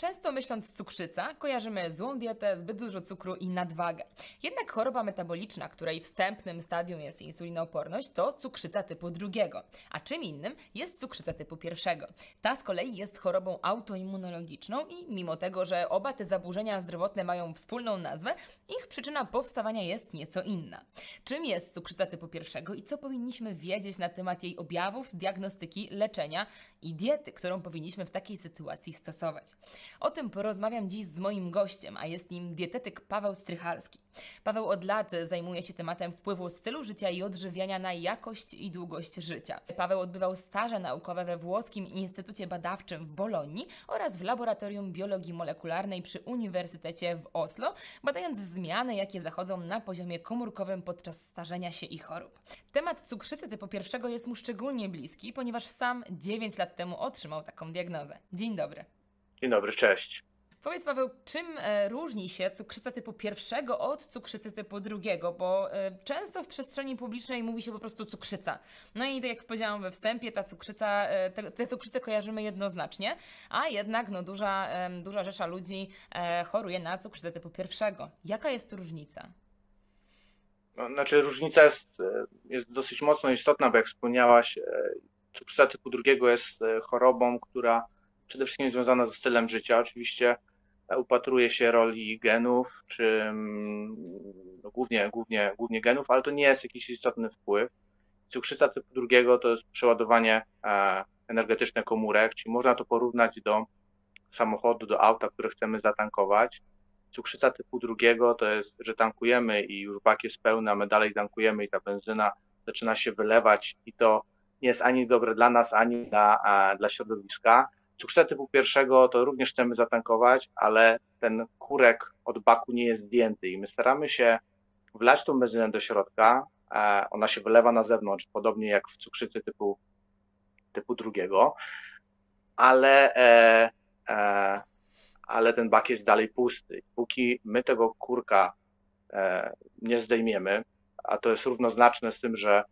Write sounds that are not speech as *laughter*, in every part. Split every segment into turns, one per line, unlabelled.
Często myśląc cukrzyca, kojarzymy złą dietę, zbyt dużo cukru i nadwagę. Jednak choroba metaboliczna, której wstępnym stadium jest insulinooporność, to cukrzyca typu drugiego. A czym innym jest cukrzyca typu pierwszego. Ta z kolei jest chorobą autoimmunologiczną i mimo tego, że oba te zaburzenia zdrowotne mają wspólną nazwę, ich przyczyna powstawania jest nieco inna. Czym jest cukrzyca typu pierwszego i co powinniśmy wiedzieć na temat jej objawów, diagnostyki, leczenia i diety, którą powinniśmy w takiej sytuacji stosować? O tym porozmawiam dziś z moim gościem, a jest nim dietetyk Paweł Strychalski. Paweł od lat zajmuje się tematem wpływu stylu życia i odżywiania na jakość i długość życia. Paweł odbywał staże naukowe we włoskim Instytucie Badawczym w Bolonii oraz w Laboratorium Biologii Molekularnej przy Uniwersytecie w Oslo, badając zmiany, jakie zachodzą na poziomie komórkowym podczas starzenia się i chorób. Temat cukrzycy typu pierwszego jest mu szczególnie bliski, ponieważ sam 9 lat temu otrzymał taką diagnozę. Dzień dobry.
Dzień dobry, cześć.
Powiedz Paweł, czym e, różni się cukrzyca typu pierwszego od cukrzycy typu drugiego? Bo e, często w przestrzeni publicznej mówi się po prostu cukrzyca. No i tak jak powiedziałam we wstępie, ta cukrzyca, e, te, te cukrzycę kojarzymy jednoznacznie, a jednak no, duża, duża rzesza ludzi choruje na cukrzycę typu pierwszego. Jaka jest różnica?
No, znaczy różnica jest, jest dosyć mocno istotna, bo jak wspomniałaś, cukrzyca typu drugiego jest chorobą, która przede wszystkim związana ze stylem życia. Oczywiście e, upatruje się roli genów, czy mm, no, głównie, głównie, głównie genów, ale to nie jest jakiś istotny wpływ. Cukrzyca typu drugiego to jest przeładowanie e, energetyczne komórek, czyli można to porównać do samochodu, do auta, które chcemy zatankować. Cukrzyca typu drugiego to jest, że tankujemy i już bak jest pełny, a my dalej tankujemy i ta benzyna zaczyna się wylewać i to nie jest ani dobre dla nas, ani dla, dla środowiska. Cukrzyca typu pierwszego to również chcemy zatankować, ale ten kurek od baku nie jest zdjęty i my staramy się wlać tą benzynę do środka, e, ona się wylewa na zewnątrz, podobnie jak w cukrzycy typu, typu drugiego, ale, e, e, ale ten bak jest dalej pusty. Póki my tego kurka e, nie zdejmiemy, a to jest równoznaczne z tym, że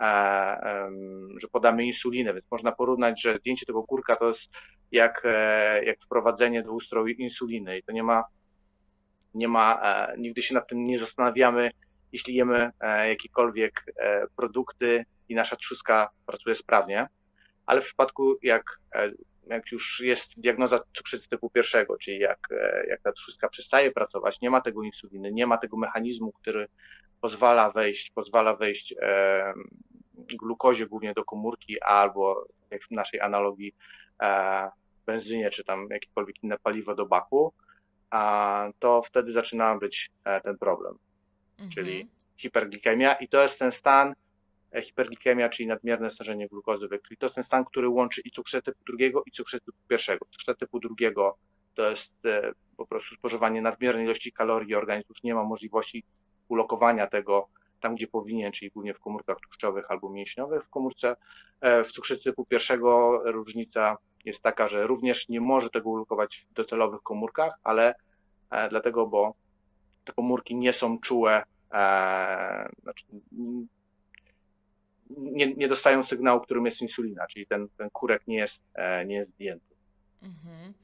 E, że podamy insulinę, więc można porównać, że zdjęcie tego kurka to jest jak, e, jak wprowadzenie do ustroju insuliny. I to nie ma, nie ma, e, nigdy się nad tym nie zastanawiamy, jeśli jemy jakiekolwiek produkty i nasza trzustka pracuje sprawnie, ale w przypadku jak, jak już jest diagnoza cukrzycy typu pierwszego, czyli jak, jak ta trzustka przestaje pracować, nie ma tego insuliny, nie ma tego mechanizmu, który pozwala wejść, pozwala wejść e, glukozie głównie do komórki albo jak w naszej analogii e, benzynie czy tam jakiekolwiek inne paliwo do baku, a to wtedy zaczyna być e, ten problem, mhm. czyli hiperglikemia i to jest ten stan, e, hiperglikemia, czyli nadmierne starzenie glukozy we krwi. To jest ten stan, który łączy i cukrzycę typu drugiego i cukrzycę typu pierwszego. Cukrzyca typu drugiego to jest e, po prostu spożywanie nadmiernej ilości kalorii, organizm już nie ma możliwości ulokowania tego tam, gdzie powinien, czyli głównie w komórkach tłuszczowych albo mięśniowych. W komórce, w cukrzycy typu pierwszego różnica jest taka, że również nie może tego ulokować w docelowych komórkach, ale e, dlatego, bo te komórki nie są czułe, e, znaczy nie, nie dostają sygnału, którym jest insulina, czyli ten, ten kurek nie jest, nie jest zdjęty. Mhm.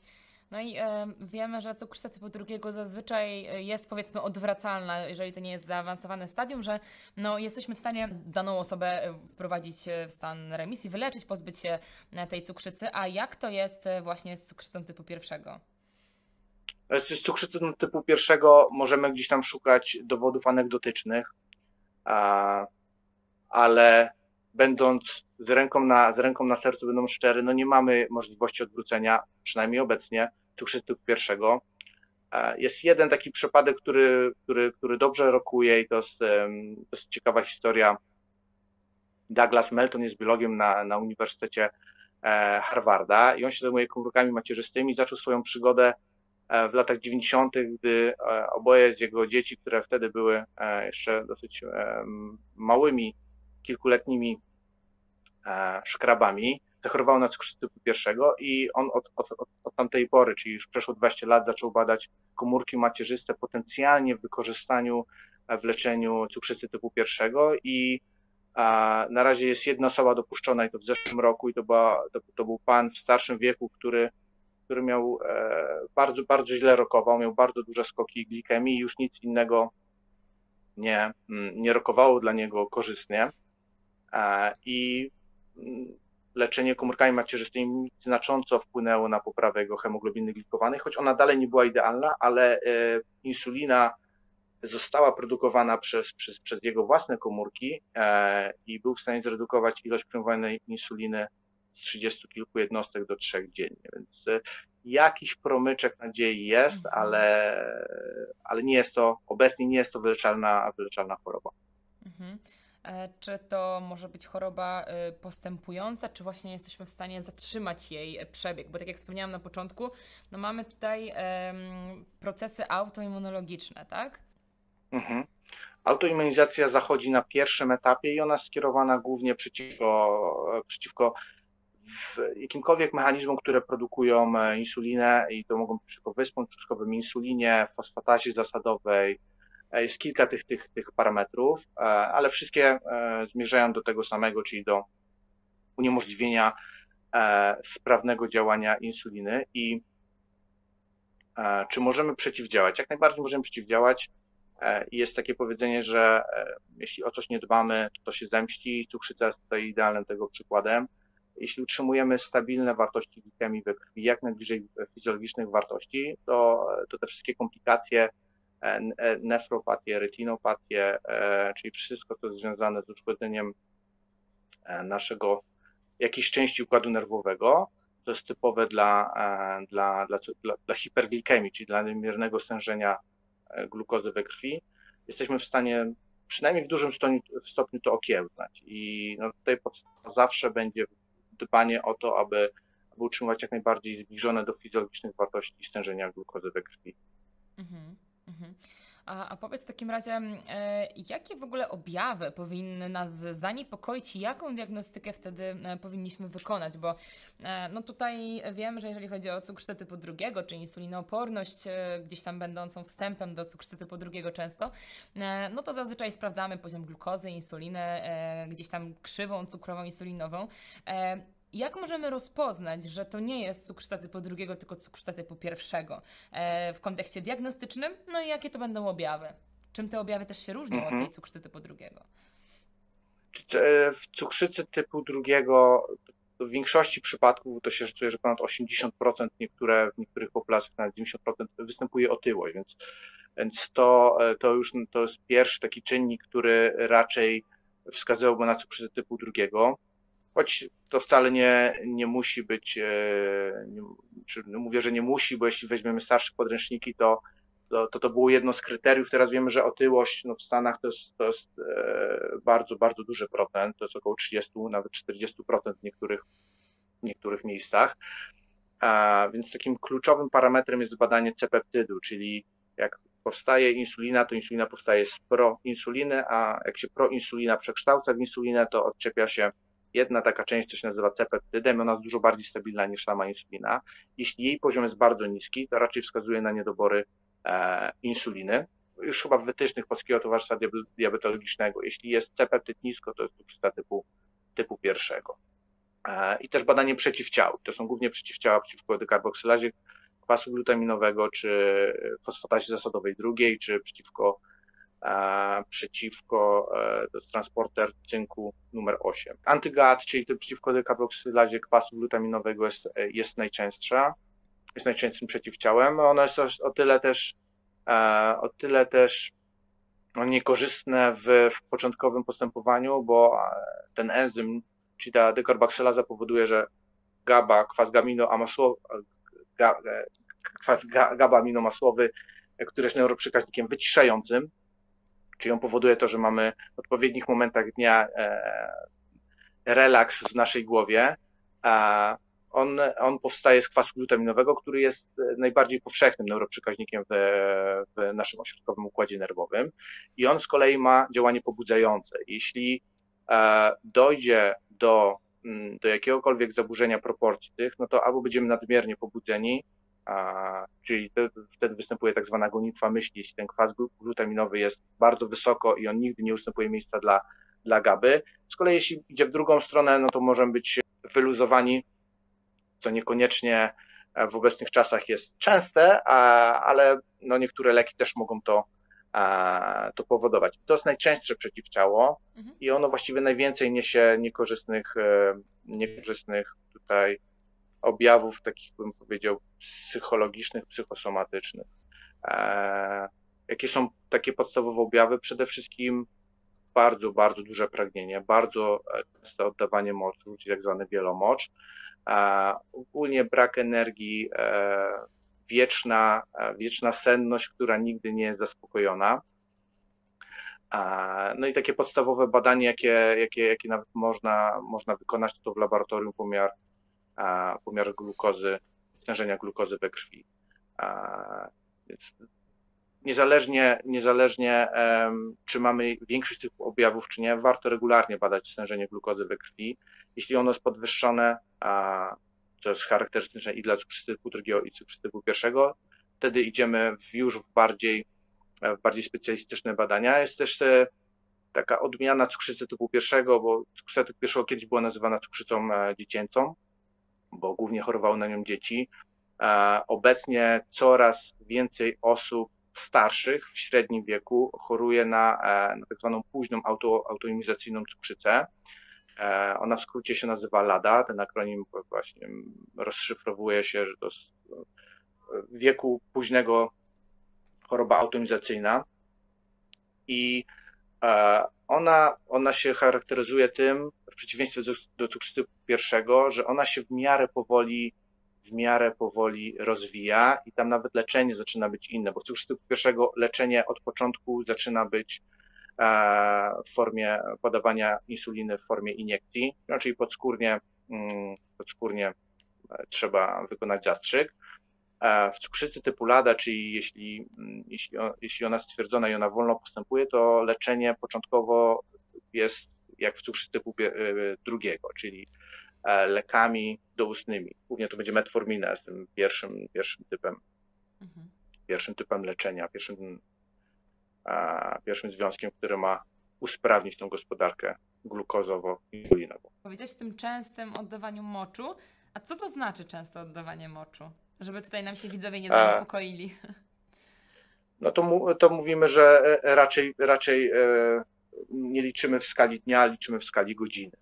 No i e, wiemy, że cukrzyca typu drugiego zazwyczaj e, jest powiedzmy odwracalna, jeżeli to nie jest zaawansowane stadium, że no, jesteśmy w stanie daną osobę e, wprowadzić w stan remisji, wyleczyć, pozbyć się e, tej cukrzycy. A jak to jest właśnie z cukrzycą typu pierwszego?
Z cukrzycą typu pierwszego możemy gdzieś tam szukać dowodów anegdotycznych, ale będąc z ręką na, z ręką na sercu, będą szczery, no nie mamy możliwości odwrócenia, przynajmniej obecnie, cukrzycy pierwszego. E, jest jeden taki przypadek, który, który, który dobrze rokuje i to jest, to jest ciekawa historia. Douglas Melton jest biologiem na, na Uniwersytecie e, Harvarda i on się zajmuje komórkami macierzystymi. Zaczął swoją przygodę e, w latach 90., gdy oboje z jego dzieci, które wtedy były jeszcze dosyć małymi, kilkuletnimi szkrabami, zachorował na cukrzycę typu pierwszego i on od, od, od, od tamtej pory, czyli już przeszło 20 lat, zaczął badać komórki macierzyste potencjalnie w wykorzystaniu e, w leczeniu cukrzycy typu pierwszego i a, na razie jest jedna osoba dopuszczona i to w zeszłym roku i to, była, to, to był pan w starszym wieku, który który miał bardzo, bardzo źle rokował, miał bardzo duże skoki glikemii i już nic innego nie, mm, nie rokowało dla niego korzystnie. I mm, leczenie komórkami macierzystymi znacząco wpłynęło na poprawę jego hemoglobiny glikowanej, choć ona dalej nie była idealna, ale insulina została produkowana przez, przez, przez jego własne komórki e, i był w stanie zredukować ilość przyjmowanej insuliny z 30 kilku jednostek do 3 dziennie. Więc e, jakiś promyczek nadziei jest, mhm. ale, ale nie jest to, obecnie nie jest to wyleczalna, wyleczalna choroba. Mhm.
E, czy to może być choroba postępująca, czy właśnie jesteśmy w stanie zatrzymać jej przebieg? Bo tak jak wspomniałam na początku, no mamy tutaj procesy autoimmunologiczne, tak?
Mhm. Autoimmunizacja zachodzi na pierwszym etapie i ona jest skierowana głównie przeciwko, przeciwko jakimkolwiek mechanizmom, które produkują e, insulinę i to mogą być przeciwko wyspom czosnkowym, insulinie, fosfatazie zasadowej. E, jest kilka tych, tych, tych parametrów, e, ale wszystkie zmierzają do tego samego, czyli do uniemożliwienia sprawnego działania insuliny i czy możemy przeciwdziałać? Jak najbardziej możemy przeciwdziałać E, jest takie powiedzenie, że e, jeśli o coś nie dbamy, to się zemści. Cukrzyca jest tutaj idealnym tego przykładem. Jeśli utrzymujemy stabilne wartości glikemii we krwi, jak najbliżej fizjologicznych wartości, to, to te wszystkie komplikacje, e, nefropatie, retinopatie, czyli wszystko, co jest związane z uszkodzeniem naszego jakiejś części układu nerwowego, to jest typowe dla, dla, dla, dla, hiperglikemii, czyli dla nadmiernego stężenia glukozy we krwi, jesteśmy w stanie przynajmniej w dużym stopniu, w stopniu to okiełznać. I no tutaj zawsze będzie dbanie o to, aby, aby utrzymywać jak najbardziej zbliżone do fizjologicznych wartości stężenia glukozy we krwi. Mhm,
mhm. A, a powiedz w takim razie, e, jakie w ogóle objawy powinny nas zaniepokoić i jaką diagnostykę wtedy e, powinniśmy wykonać? Bo e, no tutaj wiem, że jeżeli chodzi o cukrzycę typu drugiego, czy insulinooporność, e, gdzieś tam będącą wstępem do cukrzycy typu drugiego często, e, no to zazwyczaj sprawdzamy poziom glukozy, insuliny, e, gdzieś tam krzywą cukrową, insulinową. Jak możemy rozpoznać, że to nie jest cukrzyca typu drugiego, tylko cukrzyca typu pierwszego e, w kontekście diagnostycznym? No i jakie to będą objawy? Czym te objawy też się różnią mhm. od tej cukrzycy typu drugiego?
W cukrzycy typu drugiego w większości przypadków to się szacuje, że ponad 80%, niektóre, w niektórych populacjach nawet 90% występuje otyłość, więc, więc to, e, to już to jest pierwszy taki czynnik, który raczej wskazywałby na cukrzycę typu drugiego choć to wcale nie, nie musi być, e, nie, no mówię, że nie musi, bo jeśli weźmiemy starsze podręczniki, to to, to, to było jedno z kryteriów. Teraz wiemy, że otyłość no w Stanach to jest, to jest e, bardzo, bardzo duży procent, to jest około 30, nawet 40% w niektórych, w niektórych miejscach. A, więc takim kluczowym parametrem jest badanie C-peptydu, czyli jak powstaje insulina, to insulina powstaje z proinsuliny, a jak się proinsulina przekształca w insulinę, to odczepia się jedna taka część, co się nazywa C-peptydem, ona jest dużo bardziej stabilna niż sama insulina. Jeśli jej poziom jest bardzo niski, to raczej wskazuje na niedobory e, insuliny. Już chyba w wytycznych Polskiego Towarzystwa Diabetologicznego, jeśli jest C-peptyd nisko, to jest cukrzyca typu, typu pierwszego. E, I też badanie przeciwciał. To są głównie przeciwciała przeciwko dekarboksylazie kwasu glutaminowego, czy fosfatazie zasadowej drugiej, czy przeciwko przeciwko, e, to jest transporter cynku numer 8. Antygat, czyli to przeciwko dekarboksylazie kwasu glutaminowego jest, e, jest najczęstsza, jest najczęstszym przeciwciałem. Ono jest o tyle też, e, o tyle też niekorzystne w, w początkowym postępowaniu, bo ten enzym, czyli ta dekarboksylaza powoduje, że GABA, kwas gaminoamasłowy, GABA aminomasłowy, który jest neuroprzekaźnikiem wyciszającym, Czyli on powoduje to, że mamy w odpowiednich momentach dnia e, relaks w naszej głowie. On, on powstaje z kwasu glutaminowego, który jest najbardziej powszechnym neuroprzekaźnikiem w, w naszym ośrodkowym układzie nerwowym. I on z kolei ma działanie pobudzające. Jeśli e, dojdzie do, mm, do jakiegokolwiek zaburzenia proporcji tych, no to albo będziemy nadmiernie pobudzeni, a, czyli to, wtedy występuje tak zwana gonitwa myśli, jeśli ten kwas glutaminowy jest bardzo wysoko i on nigdy nie ustępuje miejsca dla, dla GABY. Z kolei jeśli idzie w drugą stronę, no to możemy być wyluzowani, co niekoniecznie w obecnych czasach jest częste, ale no niektóre leki też mogą to, to powodować. To jest najczęstsze przeciwciało mhm. i ono właściwie najwięcej niesie niekorzystnych, niekorzystnych tutaj objawów, takich bym powiedział, psychologicznych, psychosomatycznych. Jakie są takie podstawowe objawy? Przede wszystkim bardzo, bardzo duże pragnienie, bardzo e, częste oddawanie moczu, czyli tak zwany wielomocz, ogólnie brak energii, e, wieczna, e, wieczna senność, która nigdy nie jest zaspokojona. No i takie podstawowe badanie, jakie, jakie, jakie nawet można, można wykonać, to w laboratorium pomiar, pomiar glukozy, stężenia glukozy we krwi. Niezależnie, niezależnie czy mamy większość tych objawów, czy nie, warto regularnie badać stężenie glukozy we krwi. Jeśli ono jest podwyższone, to jest charakterystyczne i dla cukrzycy typu drugiego i cukrzycy typu pierwszego, wtedy idziemy już w bardziej, w bardziej specjalistyczne badania. Jest też e, taka odmiana cukrzycy typu pierwszego, bo cukrzyca typu pierwszego kiedyś była nazywana cukrzycą e, dziecięcą, bo głównie chorowały na nią dzieci. E, obecnie coraz więcej osób starszych w średnim wieku choruje na, e, na tak zwaną późną auto, autoimizacyjną cukrzycę. E, ona w skrócie się nazywa LADA. Ten akronim właśnie rozszyfrowuje się, że to wieku późnego choroba autoimizacyjna. I ona, ona się charakteryzuje tym, w przeciwieństwie do, do cukrzycy pierwszego, że ona się w miarę powoli w miarę powoli rozwija i tam nawet leczenie zaczyna być inne, bo cukrzycy pierwszego leczenie od początku zaczyna być e, w formie podawania insuliny w formie iniekcji, czyli podskórnie, mm, podskórnie e, trzeba wykonać zastrzyk. E, w cukrzycy typu LADA, czyli jeśli, mm, jeśli, jeśli ona stwierdzona i ona wolno postępuje, to leczenie początkowo jest jak w cukrzycy typu drugiego, czyli E, lekami doustnymi. Głównie to będzie metformina z tym pierwszym, pierwszym typem, mhm. pierwszym typem leczenia, pierwszym, pierwszym związkiem, który ma usprawnić tą gospodarkę glukozowo-insulinową.
Powiedziałeś o tym częstym oddawaniu moczu. A co to znaczy częste oddawanie moczu? Żeby tutaj nam się widzowie nie zaniepokoili. *laughs*
No to, to mówimy, że e, raczej, raczej e, nie liczymy w skali dnia, liczymy w skali godziny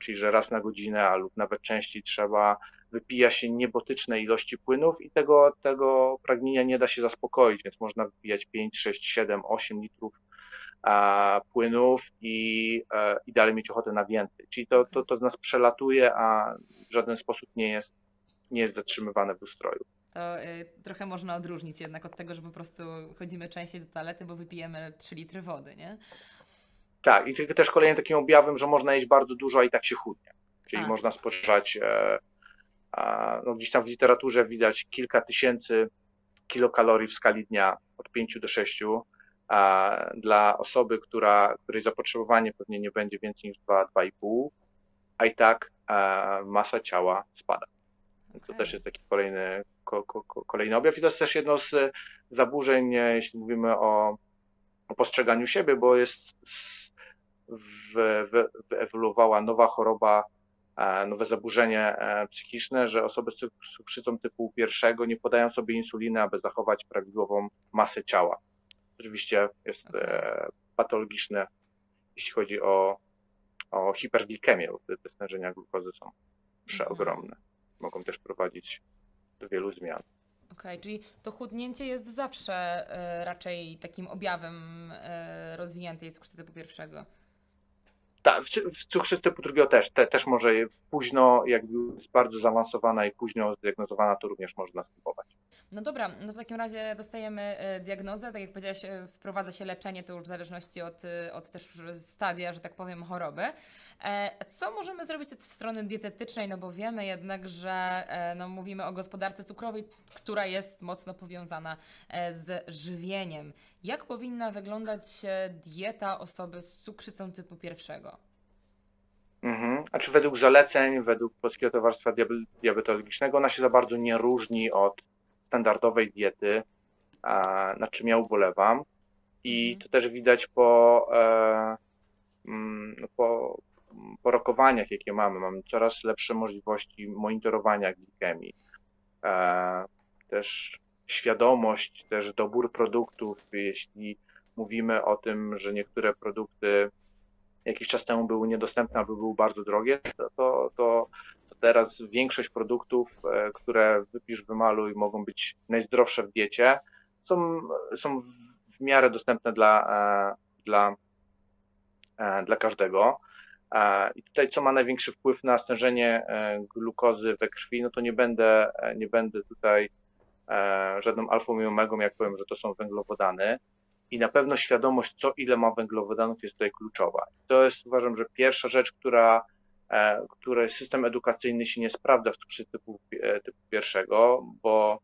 czyli że raz na godzinę, a lub nawet częściej trzeba, wypija się niebotyczne ilości płynów i tego, tego pragnienia nie da się zaspokoić, więc można wypijać 5, 6, 7, 8 litrów płynów i, e, i dalej mieć ochotę na więcej. Czyli to, to, to z nas przelatuje, a w żaden sposób nie jest, nie jest zatrzymywane w ustroju.
To y, trochę można odróżnić jednak od tego, że po prostu chodzimy częściej do toalety, bo wypijemy 3 litry wody, nie?
Tak, i też kolejnym takim objawem, że można jeść bardzo dużo, a i tak się chudnie. Czyli a. można spożywać, e, e, no gdzieś tam w literaturze widać kilka tysięcy kilokalorii w skali dnia, od 5 do 6. A dla osoby, która, której zapotrzebowanie pewnie nie będzie więcej niż 2-2,5, a i tak e, masa ciała spada. Okay. To też jest taki kolejny, ko, ko, kolejny objaw i to jest też jedno z zaburzeń, jeśli mówimy o, o postrzeganiu siebie, bo jest wyewoluowała nowa choroba, e, nowe zaburzenie e, psychiczne, że osoby z cukrzycą typu pierwszego nie podają sobie insuliny, aby zachować prawidłową masę ciała. Oczywiście jest okay. E, patologiczne, jeśli chodzi o, o hiperglikemię, bo wtedy te stężenia glukozy są przeogromne. Mogą też prowadzić do wielu zmian.
Okej, okay, czyli to chudnięcie jest zawsze y, raczej takim objawem y, rozwiniętej cukrzycy typu pierwszego.
Tak, w, w cukrzycy typu drugiego też, te, też może późno, jak jest bardzo zaawansowana i późno zdiagnozowana, to również może następować.
No dobra, no w takim razie dostajemy e, diagnozę, tak jak powiedziałaś, e, wprowadza się leczenie, to już w zależności od, e, od też stadia, że tak powiem, choroby. Co możemy zrobić od strony dietetycznej, no bo wiemy jednak, że no, mówimy o gospodarce cukrowej, która jest mocno powiązana z żywieniem. Jak powinna wyglądać dieta osoby z cukrzycą typu pierwszego?
Mhm. A czy według zaleceń, według Polskiego Towarzystwa Diabetologicznego, ona się za bardzo nie różni od standardowej diety, nad czym ja ubolewam. I mhm. to też widać po, e, mm, no po, po rokowaniach, jakie mamy. Mamy coraz lepsze możliwości monitorowania glikemii. też świadomość, też dobór produktów, jeśli mówimy o tym, że niektóre produkty jakiś czas temu były niedostępne albo były bardzo drogie, to, to, to, teraz większość produktów, e, które wypisz, wymaluj, mogą być najzdrowsze w diecie, są, są w miarę dostępne dla, e, dla, e, dla każdego. I tutaj, co ma największy wpływ na stężenie glukozy we krwi, no to nie będę, nie będę tutaj żadną alfą i omegą, jak powiem, że to są węglowodany i na pewno świadomość, co ile ma węglowodanów, jest tutaj kluczowa. To jest uważam, że pierwsza rzecz, która, e, której system edukacyjny się nie sprawdza w cukrzycy typu, e, typu pierwszego, bo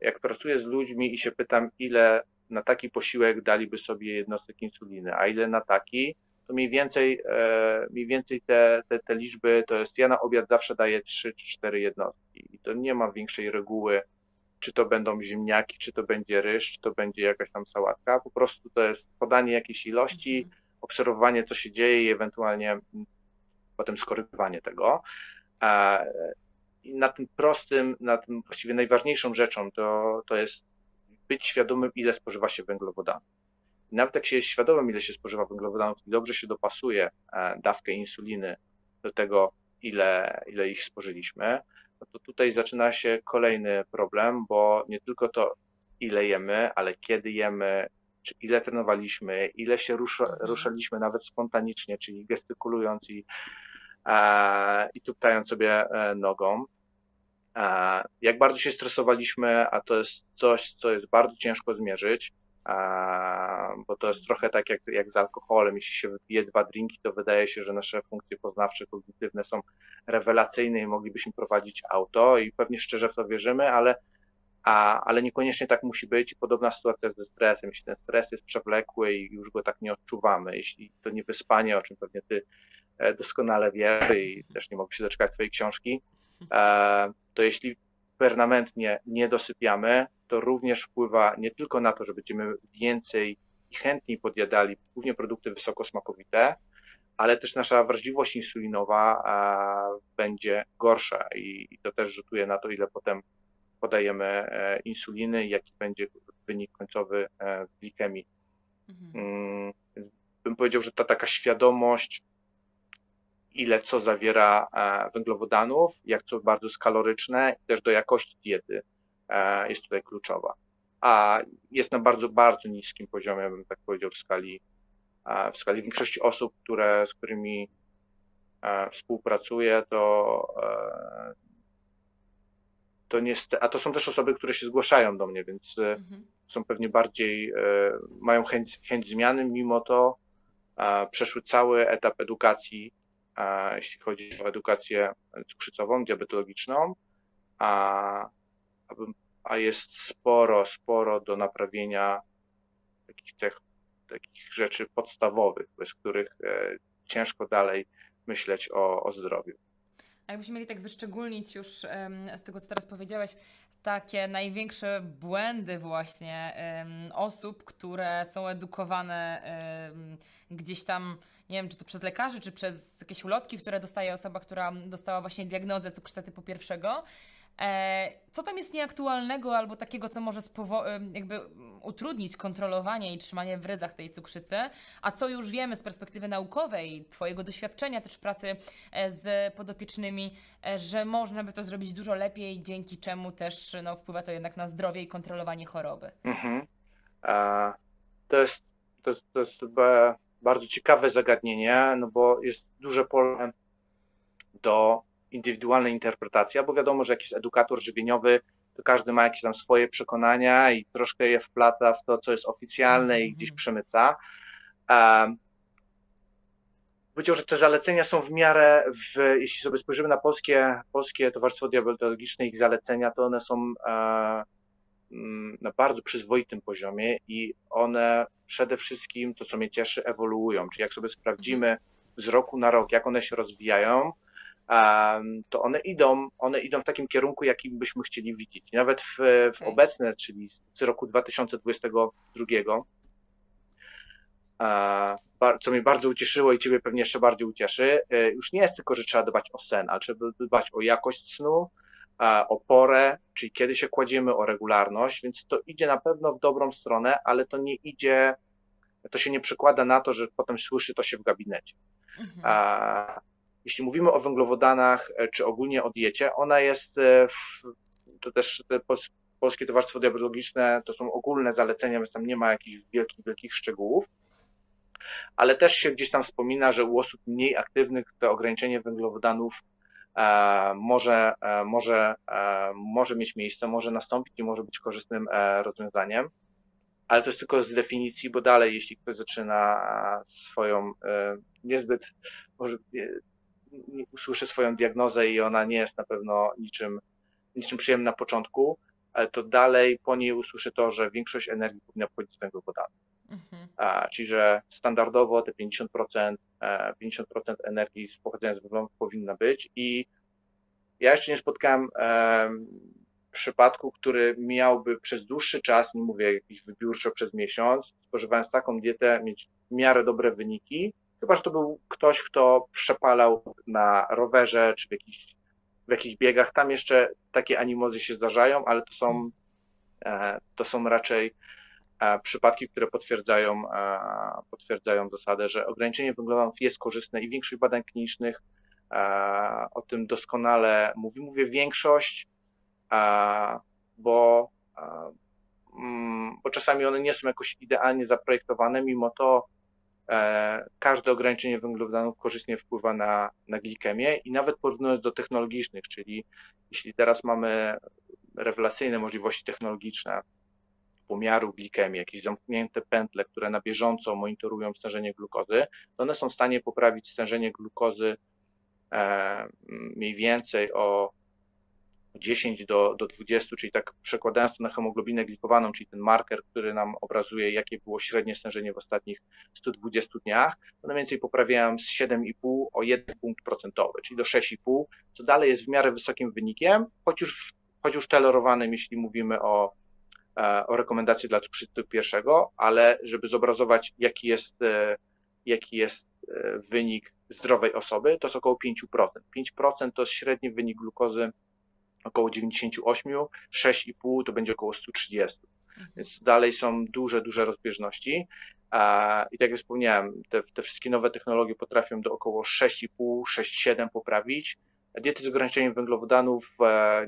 jak pracuję z ludźmi i się pytam, ile na taki posiłek daliby sobie jednostek insuliny, a ile na taki, to mniej więcej, e, mniej więcej te, te, te liczby to jest, ja na obiad zawsze daję 3 czy 4 jednostki i to nie ma większej reguły, czy to będą ziemniaki, czy to będzie ryż, czy to będzie jakaś tam sałatka. Po prostu to jest podanie jakiejś ilości, mhm. obserwowanie, co się dzieje i ewentualnie mm, potem skorygowanie tego. I na tym prostym, na tym właściwie najważniejszą rzeczą to, to jest być świadomym, ile spożywa się węglowodanów. I nawet jak się jest świadomym, ile się spożywa węglowodanów i dobrze się dopasuje e, dawkę insuliny do tego, ile, ile ich spożyliśmy, no to tutaj zaczyna się kolejny problem, bo nie tylko to, ile jemy, ale kiedy jemy, czy ile trenowaliśmy, ile się rusza, mhm. ruszaliśmy nawet spontanicznie, czyli gestykulując i, e, i tuptając sobie e, nogą. E, jak bardzo się stresowaliśmy, a to jest coś, co jest bardzo ciężko zmierzyć, bo to jest trochę tak jak, jak z alkoholem. Jeśli się wypije dwa drinki, to wydaje się, że nasze funkcje poznawcze, kognitywne są rewelacyjne i moglibyśmy prowadzić auto i pewnie szczerze w to wierzymy, ale, a, ale niekoniecznie tak musi być. Podobna sytuacja ze stresem. Jeśli ten stres jest przewlekły i już go tak nie odczuwamy, jeśli to nie wyspanie, o czym pewnie ty e, doskonale wiesz i też nie mogę się doczekać twojej książki, e, to jeśli permanentnie nie dosypiamy, to również wpływa nie tylko na to, że będziemy więcej i chętniej podjadali głównie produkty wysokosmakowite, ale też nasza wrażliwość insulinowa będzie gorsza i to też rzutuje na to, ile potem podajemy e, insuliny i jaki będzie wynik końcowy e, w glikemii. Mhm. Mm, bym powiedział, że ta taka świadomość, ile co zawiera e, węglowodanów, jak co bardzo jest kaloryczne, też do jakości diety jest tutaj kluczowa. A jest na bardzo, bardzo niskim poziomie, bym tak powiedział, w skali, w skali większości osób, które, z którymi współpracuję, to, to niestety, a to są też osoby, które się zgłaszają do mnie, więc mhm. są pewnie bardziej, mają chęć, chęć zmiany, mimo to przeszły cały etap edukacji, jeśli chodzi o edukację cukrzycową, diabetologiczną, a a jest sporo, sporo do naprawienia takich cech, takich rzeczy podstawowych, bez których e, ciężko dalej myśleć o, o zdrowiu.
A jakbyśmy mieli tak wyszczególnić już z tego, co teraz powiedziałeś, takie największe błędy właśnie osób, które są edukowane gdzieś tam, nie wiem, czy to przez lekarzy, czy przez jakieś ulotki, które dostaje osoba, która dostała właśnie diagnozę cukrzycy typu pierwszego, E, co tam jest nieaktualnego albo takiego, co może jakby utrudnić kontrolowanie i trzymanie w ryzach tej cukrzycy, a co już wiemy z perspektywy naukowej, Twojego doświadczenia też pracy e, z podopiecznymi, e, że można by to zrobić dużo lepiej, dzięki czemu też no, wpływa to jednak na zdrowie i kontrolowanie choroby. Mhm.
To jest, to jest, to jest bardzo ciekawe zagadnienie, no bo jest duże pole do indywidualnej interpretacji, bo wiadomo, że jakiś edukator żywieniowy, to każdy ma jakieś tam swoje przekonania i troszkę je wplata w to, co jest oficjalne i gdzieś mhm. przemyca. Powiedział, że te zalecenia są w miarę, w, jeśli sobie spojrzymy na polskie, polskie Towarzystwo Diabetologiczne, ich zalecenia, to one są e, mm, na bardzo przyzwoitym poziomie i one przede wszystkim, to co mnie cieszy, ewoluują. Czyli jak sobie sprawdzimy z roku na rok, jak one się rozwijają, to one idą, one idą w takim kierunku, jakim byśmy chcieli widzieć. Nawet w, w obecne, czyli z roku 2022, co mnie bardzo ucieszyło i Ciebie pewnie jeszcze bardziej ucieszy, e, już nie jest tylko, że trzeba dbać o sen, ale trzeba dbać o jakość snu, o porę, czyli kiedy się kładziemy, o regularność, więc to idzie na pewno w dobrą stronę, ale to nie idzie, to się nie przekłada na to, że potem słyszy to się w gabinecie. Mhm. Jeśli mówimy o węglowodanach, e, czy ogólnie o diecie, ona jest, e, w, to też te Polskie Towarzystwo Diabetologiczne to są ogólne zalecenia, więc tam nie ma jakichś wielkich, wielkich szczegółów, ale też się gdzieś tam wspomina, że u osób mniej aktywnych to ograniczenie węglowodanów e, może, może, może mieć miejsce, może nastąpić i może być korzystnym rozwiązaniem ale to jest tylko z definicji, bo dalej, jeśli ktoś zaczyna swoją niezbyt, może usłyszy swoją diagnozę i ona nie jest na pewno niczym, niczym przyjemna na początku, ale to dalej po niej usłyszy to, że większość energii powinna pochodzić z węglowodanów. Mhm. Czyli, że standardowo te 50%, 50% e, energii pochodzenia z węglowodanów powinna być i ja jeszcze nie spotkałem e, przypadku, który miałby przez dłuższy czas, nie mówię jakiś wybiórczo przez miesiąc, spożywając taką dietę, mieć w miarę dobre wyniki, Chyba, że to był ktoś, kto przepalał na rowerze czy w jakichś, w jakichś biegach. Tam jeszcze takie animozy się zdarzają, ale to są, e, to są raczej przypadki, które potwierdzają, potwierdzają zasadę, że ograniczenie węglowodanów jest korzystne i większość badań klinicznych o tym doskonale mówi. Mówię większość, bo, mm, bo czasami one nie są jakoś idealnie zaprojektowane, mimo to E, każde ograniczenie węglowodanów korzystnie wpływa na, na glikemię i nawet porównując do technologicznych, czyli jeśli teraz mamy rewelacyjne możliwości technologiczne pomiaru glikemii, jakieś zamknięte pętle, które na bieżąco monitorują stężenie glukozy, to one są w stanie poprawić stężenie glukozy e, mniej więcej o 10 do, do 20, czyli tak przekładając to na hemoglobinę glikowaną, czyli ten marker, który nam obrazuje, jakie było średnie stężenie w ostatnich 120 dniach, to mniej więcej poprawiałem z 7,5 o 1 punkt procentowy, czyli do 6,5, co dalej jest w miarę wysokim wynikiem, choć już, choć już tolerowanym, jeśli mówimy o, o rekomendacji dla cukrzycy pierwszego, ale żeby zobrazować, jaki jest, e, jaki jest e, wynik zdrowej osoby, to jest około 5%. 5% to jest średni wynik glukozy około 98, 6,5 to będzie około 130. Mhm. Więc dalej są duże, duże rozbieżności. I tak jak wspomniałem, te, te wszystkie nowe technologie potrafią do około 6,5, 6,7 poprawić. Diety z ograniczeniem węglowodanów, e,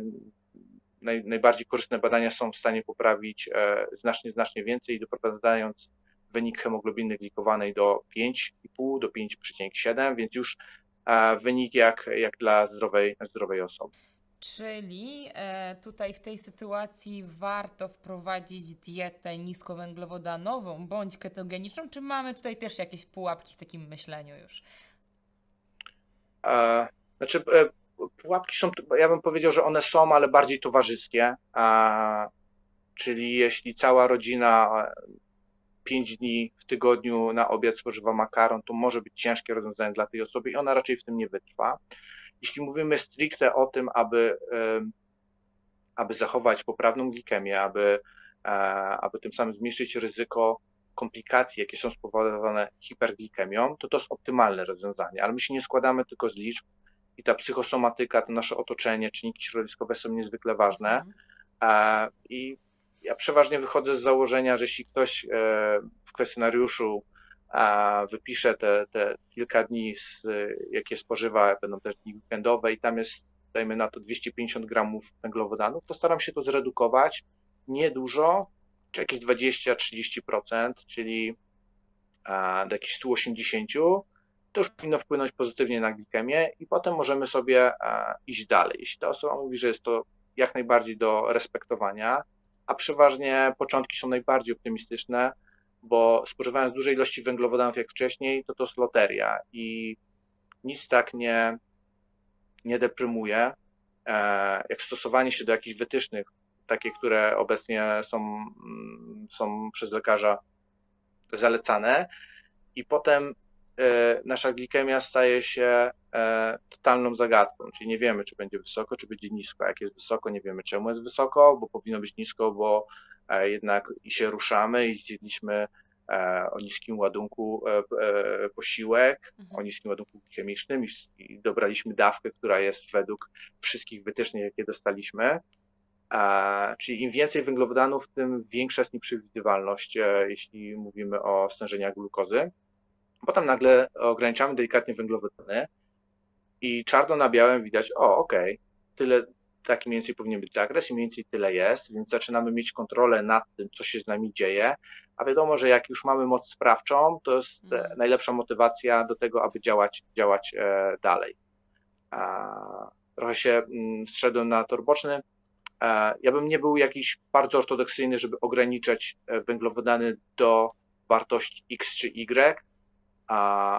naj, najbardziej korzystne badania są w stanie poprawić e, znacznie, znacznie więcej, doprowadzając wynik hemoglobiny glikowanej do 5,5 do 5,7, więc już e, wynik jak, jak dla zdrowej, zdrowej osoby.
Czyli e, tutaj w tej sytuacji warto wprowadzić dietę niskowęglowodanową bądź ketogeniczną, czy mamy tutaj też jakieś pułapki w takim myśleniu już?
Znaczy, pułapki są, ja bym powiedział, że one są, ale bardziej towarzyskie. E, czyli jeśli cała rodzina e, pięć dni w tygodniu na obiad spożywa makaron, to może być ciężkie rozwiązanie dla tej osoby i ona raczej w tym nie wytrwa. Jeśli mówimy stricte o tym, aby, aby zachować poprawną glikemię, aby, e, aby tym samym zmniejszyć ryzyko komplikacji, jakie są spowodowane hiperglikemią, to to jest optymalne rozwiązanie, ale my się nie składamy tylko z liczb i ta psychosomatyka, to nasze otoczenie, czynniki środowiskowe są niezwykle ważne mhm. e, i ja przeważnie wychodzę z założenia, że jeśli ktoś e, w kwestionariuszu a wypiszę te, te kilka dni, z, jakie spożywa, będą też dni weekendowe i tam jest, dajmy na to 250 gramów węglowodanów, to staram się to zredukować niedużo, czy jakieś 20-30%, czyli do jakichś 180, to już powinno wpłynąć pozytywnie na glikemię i potem możemy sobie iść dalej. Jeśli ta osoba mówi, że jest to jak najbardziej do respektowania, a przeważnie początki są najbardziej optymistyczne, bo spożywając duże ilości węglowodanów jak wcześniej, to to jest loteria i nic tak nie, nie deprymuje, e, jak stosowanie się do jakichś wytycznych, takie, które obecnie są, mm, są przez lekarza zalecane i potem e, nasza glikemia staje się e, totalną zagadką, czyli nie wiemy, czy będzie wysoko, czy będzie nisko. Jak jest wysoko, nie wiemy, czemu jest wysoko, bo powinno być nisko, bo jednak i się ruszamy i zjedliśmy o niskim ładunku posiłek,
Mhm.
o niskim ładunku chemicznym i dobraliśmy dawkę, która jest według wszystkich wytycznych, jakie dostaliśmy. Czyli im więcej węglowodanów, tym większa jest nieprzewidywalność, jeśli mówimy o stężeniach glukozy. Potem nagle ograniczamy delikatnie węglowodany i czarno na białym widać, o okej, okay, tyle, taki mniej więcej powinien być zakres i mniej więcej tyle jest, więc zaczynamy mieć kontrolę nad tym, co się z nami dzieje, a wiadomo, że jak już mamy moc sprawczą, to jest mm. najlepsza motywacja do tego, aby działać, działać e, dalej. Trochę się mm, zszedłem na tor boczny. E, ja bym nie był jakiś bardzo ortodoksyjny, żeby ograniczać węglowodany do wartości X czy Y,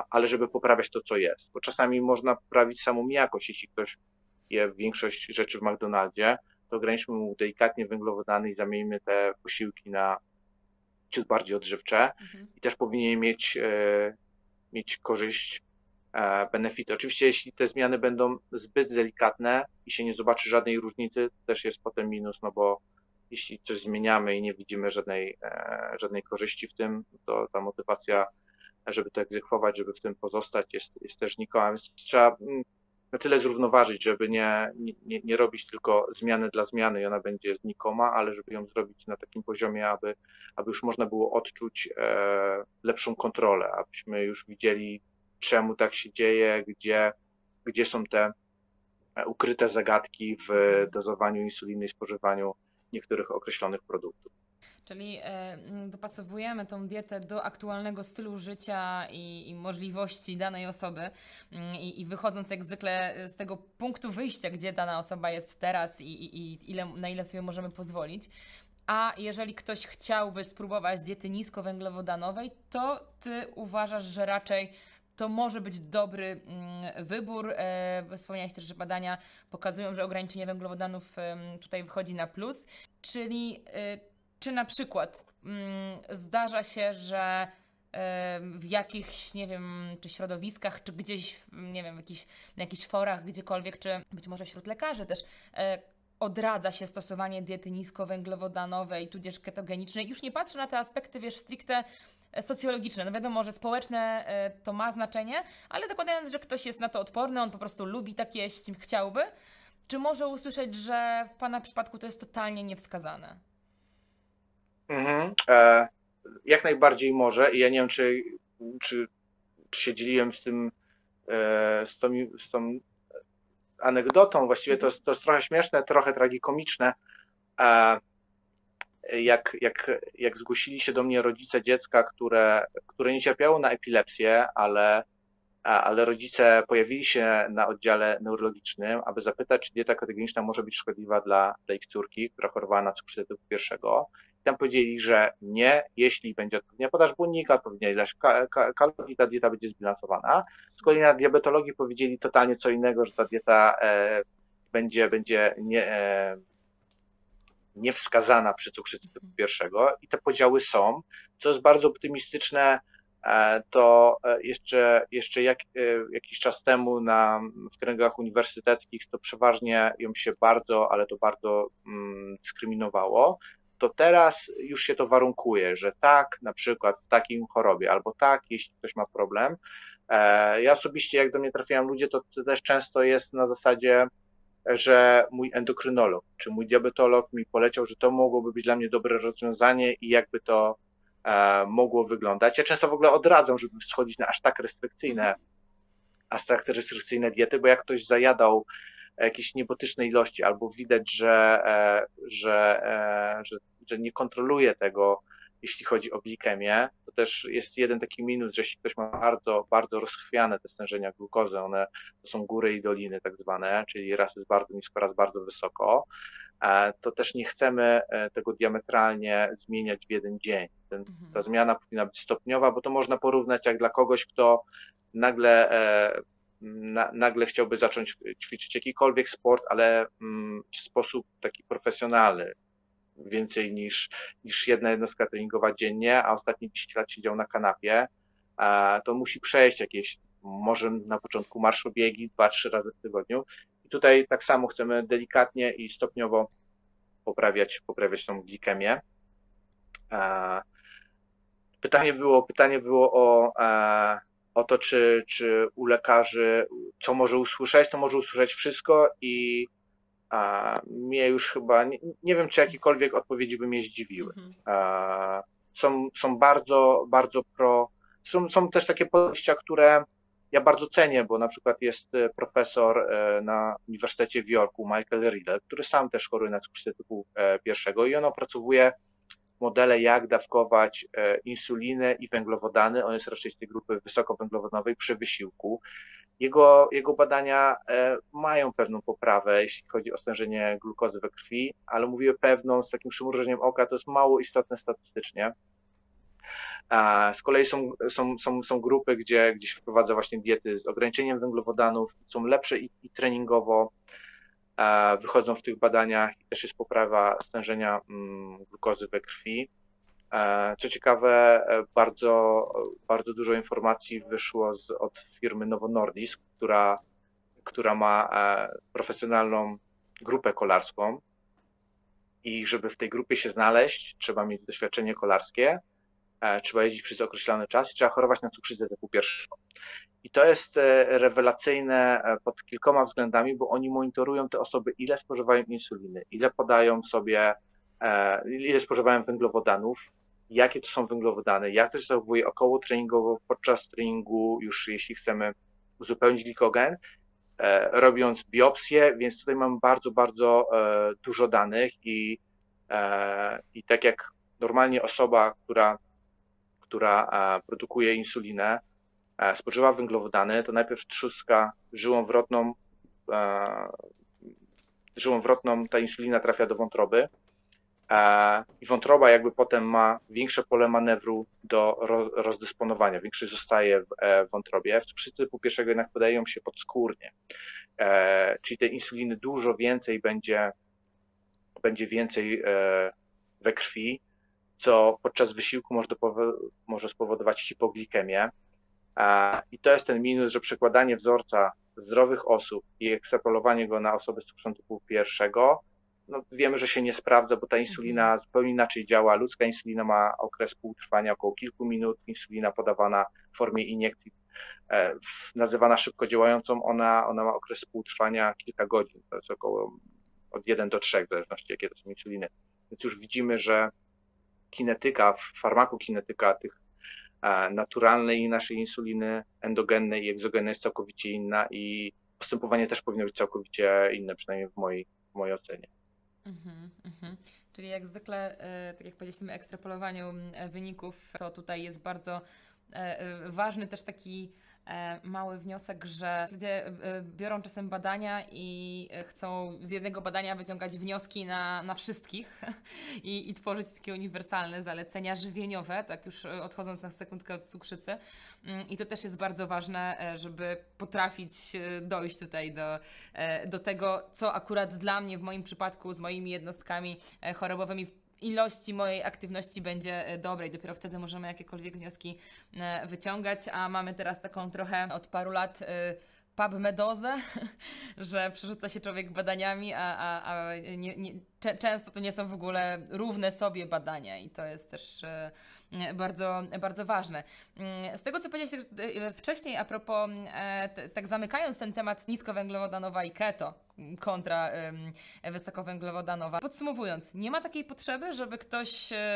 ale żeby poprawiać to, co jest. Bo czasami można poprawić samą jakość, jeśli ktoś je większość rzeczy w McDonaldzie, to ograniczmy mu delikatnie węglowodany i zamieńmy te posiłki na ciut bardziej odżywcze mhm. i też powinien mieć, e, mieć korzyść, e, benefity. Oczywiście, jeśli te zmiany będą zbyt delikatne i się nie zobaczy żadnej różnicy, to też jest potem minus, no bo jeśli coś zmieniamy i nie widzimy żadnej, e, żadnej korzyści w tym, to ta motywacja żeby to egzekwować, żeby w tym pozostać, jest, jest też nikoma. Więc trzeba mm, na tyle zrównoważyć, żeby nie, nie, nie robić tylko zmiany dla zmiany i ona będzie znikoma, ale żeby ją zrobić na takim poziomie, aby, aby już można było odczuć e, lepszą kontrolę, abyśmy już widzieli, czemu tak się dzieje, gdzie, gdzie są te e, ukryte zagadki w dozowaniu insuliny i spożywaniu niektórych określonych produktów.
Czyli e, dopasowujemy tą dietę do aktualnego stylu życia i, i możliwości danej osoby mm, I, i, wychodząc jak zwykle z tego punktu wyjścia, gdzie dana osoba jest teraz i, i ile, na ile sobie możemy pozwolić. A jeżeli ktoś chciałby spróbować diety niskowęglowodanowej, to ty uważasz, że raczej to może być dobry mm, wybór. E, wspomniałeś też, że badania pokazują, że ograniczenie węglowodanów tutaj wychodzi na plus, czyli e, czy na przykład mm, zdarza się, że w jakichś, nie wiem, czy środowiskach, czy gdzieś, nie wiem, w jakichś, na jakichś forach, gdziekolwiek, czy być może wśród lekarzy też e, odradza się stosowanie diety niskowęglowodanowej, tudzież ketogenicznej. Już nie patrzę na te aspekty, wiesz, stricte e, socjologiczne. No wiadomo, że społeczne e, to ma znaczenie, ale zakładając, że ktoś jest na to odporny, on po prostu lubi tak jeść, chciałby, czy może usłyszeć, że w Pana przypadku to jest totalnie niewskazane?
Mhm. E, jak najbardziej może i ja nie wiem, czy, czy, czy się dzieliłem z tym, e, z, tą, z tą anegdotą, właściwie to to jest trochę śmieszne, trochę tragikomiczne. E, jak, jak, jak zgłosili się do mnie rodzice dziecka, które, które nie cierpiało na epilepsję, ale, ale rodzice pojawili się na oddziale neurologicznym, aby zapytać, czy dieta ketogeniczna może być szkodliwa dla, dla ich córki, która chorowała na cukrzycę typu pierwszego. Tam powiedzieli, że nie, jeśli będzie odpowiednia podaż błonnika, odpowiednia ilość kalorii, ta dieta będzie zbilansowana. Z kolei na diabetologii powiedzieli totalnie co innego, że ta dieta e, będzie, będzie nie, e, niewskazana przy cukrzycy typu pierwszego. I te podziały są, co jest bardzo optymistyczne, e, to e, jeszcze, jeszcze jak, e, jakiś czas temu na, w kręgach uniwersyteckich to przeważnie ją się bardzo, ale to bardzo mm, dyskryminowało to teraz już się to warunkuje, że tak, na przykład w takim chorobie, albo tak, jeśli ktoś ma problem. E, ja osobiście, jak do mnie trafiają ludzie, to, to też często jest na zasadzie, że mój endokrynolog czy mój diabetolog mi poleciał, że to mogłoby być dla mnie dobre rozwiązanie i jakby to e, mogło wyglądać. Ja często w ogóle odradzam, żeby schodzić na aż tak restrykcyjne, mhm. aż tak restrykcyjne diety, bo jak ktoś zajadał jakieś niebotyczne ilości, albo widać, że, e, że, że że nie kontroluje tego, jeśli chodzi o glikemię, to też jest jeden taki minus, że jeśli ktoś ma bardzo, bardzo rozchwiane te stężenia glukozy, one to są góry i doliny tak zwane, czyli raz jest bardzo nisko, raz bardzo wysoko, e, to też nie chcemy e, tego diametralnie zmieniać w jeden dzień. Ten, mhm. Ta zmiana powinna być stopniowa, bo to można porównać jak dla kogoś, kto nagle e, na, nagle chciałby zacząć ćwiczyć jakikolwiek sport, ale mm, w sposób taki profesjonalny, więcej niż, niż jedna jednostka treningowa dziennie, a ostatnie 10 lat siedział na kanapie, to musi przejść jakieś, może na początku marszobiegi, 2-3 razy w tygodniu. I tutaj tak samo chcemy delikatnie i stopniowo poprawiać, poprawiać tą glikemię. pytanie było, pytanie było o, o to, czy, czy u lekarzy, co może usłyszeć, to może usłyszeć wszystko i a, mnie już chyba, nie, nie wiem, czy jakiekolwiek odpowiedzi by mnie zdziwiły. Mhm. A, są, są bardzo, bardzo pro, są, są też takie podejścia, które ja bardzo cenię, bo na przykład jest e, profesor e, na Uniwersytecie w Yorku, Michael Riddle, który sam też choruje na cukrzycę typu e, pierwszego i on opracowuje modele, jak dawkować insulinę i węglowodany. On jest raczej z tej grupy wysokowęglowodanowej przy wysiłku. Jego, jego badania mają pewną poprawę, jeśli chodzi o stężenie glukozy we krwi, ale mówię pewną, z takim przymrużeniem oka, to jest mało istotne statystycznie. Z kolei są, są, są, są grupy, gdzie gdzieś wprowadza właśnie diety z ograniczeniem węglowodanów, są lepsze i, i treningowo, wychodzą w tych badaniach i też jest poprawa stężenia mm, glukozy we krwi. Co ciekawe, bardzo, bardzo dużo informacji wyszło z, od firmy Novo Nordisk, która, która ma e, profesjonalną grupę kolarską. I żeby w tej grupie się znaleźć, trzeba mieć doświadczenie kolarskie, E, trzeba jeździć przez określony czas i trzeba chorować na cukrzycę typu pierwszego. I to jest e, rewelacyjne e, pod kilkoma względami, bo oni monitorują te osoby, ile spożywają insuliny, ile podają sobie, ile spożywają węglowodanów, jakie to są węglowodany, jak to się zachowuje około treningowo, podczas treningu, już jeśli chcemy uzupełnić glikogen, robiąc biopsję, więc tutaj mamy bardzo, bardzo dużo danych i, i tak jak normalnie osoba, która która e, produkuje insulinę, e, spożywa węglowodany, to najpierw trzuska żyłą wrotną, e, żyłą wrotną ta insulina trafia do wątroby i wątroba jakby potem ma większe pole manewru do rozdysponowania, większy zostaje w wątrobie. W cukrzycy typu pierwszego jednak podają się podskórnie, czyli tej insuliny dużo więcej będzie, będzie więcej we krwi, co podczas wysiłku może, może spowodować hipoglikemię. I to jest ten minus, że przekładanie wzorca zdrowych osób i ekstrapolowanie go na osoby z cukrzycą typu pierwszego, no wiemy, że się nie sprawdza, bo ta insulina mhm. zupełnie inaczej działa. Ludzka insulina ma okres półtrwania około kilku minut. Insulina podawana w formie iniekcji, e, nazywana szybko działającą, ona, ona ma okres półtrwania kilka godzin. To jest około od 1 do 3, w zależności jakie to są insuliny. Więc już widzimy, że kinetyka, farmakokinetyka tych e, naturalnej naszej insuliny endogennej i egzogennej jest całkowicie inna i postępowanie też powinno być całkowicie inne, przynajmniej w mojej, w mojej ocenie. Mm-hmm,
mm-hmm. Czyli jak zwykle, e, tak jak powiedzieliśmy, ekstrapolowaniu wyników, to tutaj jest bardzo ważny też taki E, mały wniosek, że ludzie e, biorą czasem badania i chcą z jednego badania wyciągać wnioski na, na wszystkich *laughs* i, i tworzyć takie uniwersalne zalecenia żywieniowe, tak już odchodząc na sekundkę od cukrzycy. Mm, I to też jest bardzo ważne, e, żeby potrafić dojść tutaj do, do tego, co akurat dla mnie w moim przypadku z moimi jednostkami chorobowymi ilości mojej aktywności będzie e, dobre i dopiero wtedy możemy jakiekolwiek wnioski e, wyciągać, a mamy teraz taką trochę od paru lat e, PubMedozę, *laughs* że przerzuca się człowiek badaniami, a, a, a nie, nie, często to nie są w ogóle równe sobie badania i to jest też e, bardzo, bardzo ważne. Mm, z tego, co powiedziałeś e, wcześniej a propos, e, tak zamykając ten temat niskowęglowodanowa i keto kontra wysokowęglowodanowa, podsumowując, nie ma takiej potrzeby, żeby ktoś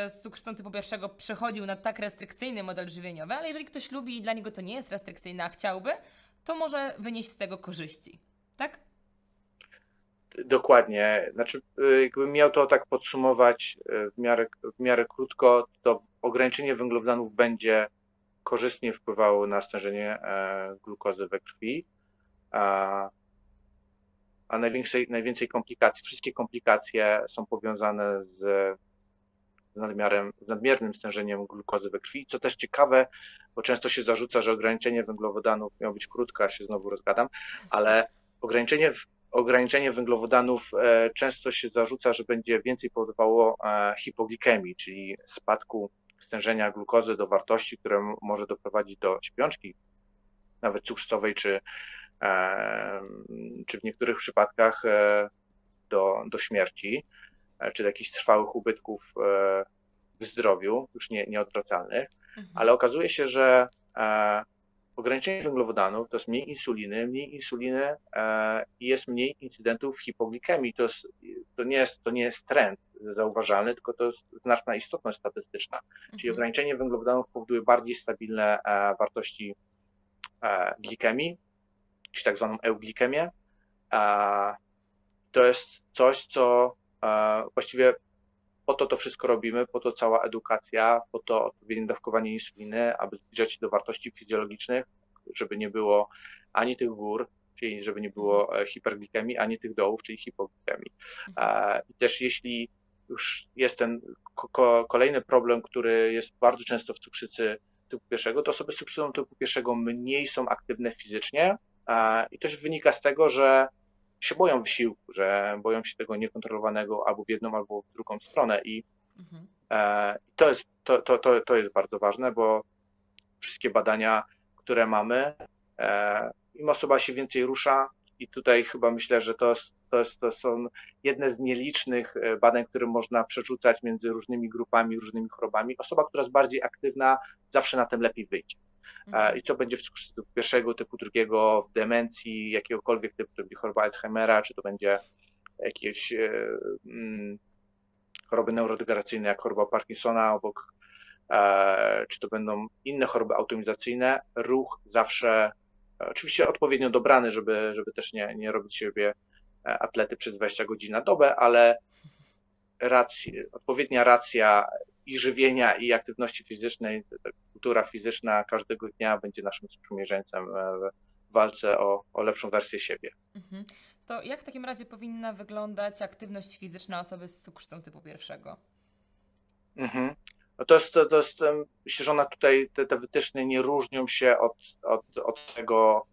z cukrzycą typu pierwszego przechodził na tak restrykcyjny model żywieniowy, ale jeżeli ktoś lubi i dla niego to nie jest restrykcyjne, a chciałby, to może wynieść z tego korzyści, tak?
Dokładnie. Znaczy, y, jakbym miał to tak podsumować y, w miarę, w miarę krótko, to ograniczenie węglowodanów będzie korzystnie wpływało na stężenie e, glukozy we krwi, a, a najwięcej, najwięcej komplikacji, wszystkie komplikacje są powiązane z, z, nadmiarem, nadmiernym stężeniem glukozy we krwi. Co też ciekawe, bo często się zarzuca, że ograniczenie węglowodanów miało być krótkie, a się znowu rozgadam, ale ograniczenie ograniczenie węglowodanów e, często się zarzuca, że będzie więcej powodowało e, hipoglikemii, czyli spadku stężenia glukozy do wartości, które może doprowadzić do śpiączki, nawet cukrzycowej, czy, e, czy w niektórych przypadkach do, do śmierci, czy do jakichś trwałych ubytków w zdrowiu, już nie, nieodwracalnych. mhm. ale okazuje się, że e, ograniczenie węglowodanów to jest mniej insuliny, mniej insuliny e, i jest mniej incydentów hipoglikemii. To, jest, to, nie jest, to nie jest trend zauważalny, tylko to jest znaczna istotność statystyczna. Mhm. Czyli ograniczenie węglowodanów powoduje bardziej stabilne e, wartości e, glikemii, czyli tak zwaną euglikemię. To jest coś, co właściwie po to to wszystko robimy, po to cała edukacja, po to odpowiednie dawkowanie insuliny, aby zbliżać się do wartości fizjologicznych, żeby nie było ani tych gór, czyli żeby nie było e, hiperglikemii, ani tych dołów, czyli hipoglikemii. I też jeśli już jest ten kolejny problem, który jest bardzo często w cukrzycy typu pierwszego, to osoby z cukrzycą typu pierwszego mniej są aktywne fizycznie i też wynika z tego, że się boją wysiłku, że boją się tego niekontrolowanego albo w jedną, albo w drugą stronę i mhm. e, to, jest, to, to, to, to jest bardzo ważne, bo wszystkie badania, które mamy, e, im osoba się więcej rusza i tutaj chyba myślę, że to, to, jest, to są jedne z nielicznych e, badań, które można przerzucać między różnymi grupami, różnymi chorobami. Osoba, która jest bardziej aktywna, zawsze na tym lepiej wyjdzie. Mhm. i co będzie w cukrzycy typu pierwszego, typu drugiego, w demencji jakiegokolwiek typu, czy będzie choroba Alzheimera, czy to będzie jakieś e, mm, choroby neurodegeneracyjne, jak choroba Parkinsona obok, e, czy to będą inne choroby autoimizacyjne, ruch zawsze, e, oczywiście odpowiednio dobrany, żeby, żeby też nie, nie robić siebie atlety przez 20 godzin na dobę, ale racja, odpowiednia racja i żywienia, i aktywności fizycznej, kultura fizyczna każdego dnia będzie naszym sprzymierzeńcem w walce o, o lepszą wersję siebie. Mhm.
To jak w takim razie powinna wyglądać aktywność fizyczna osoby z cukrzycą typu pierwszego?
Mhm. No to jest, to jest, myślę, że ona tutaj, te, te wytyczne nie różnią się od, od, od tego,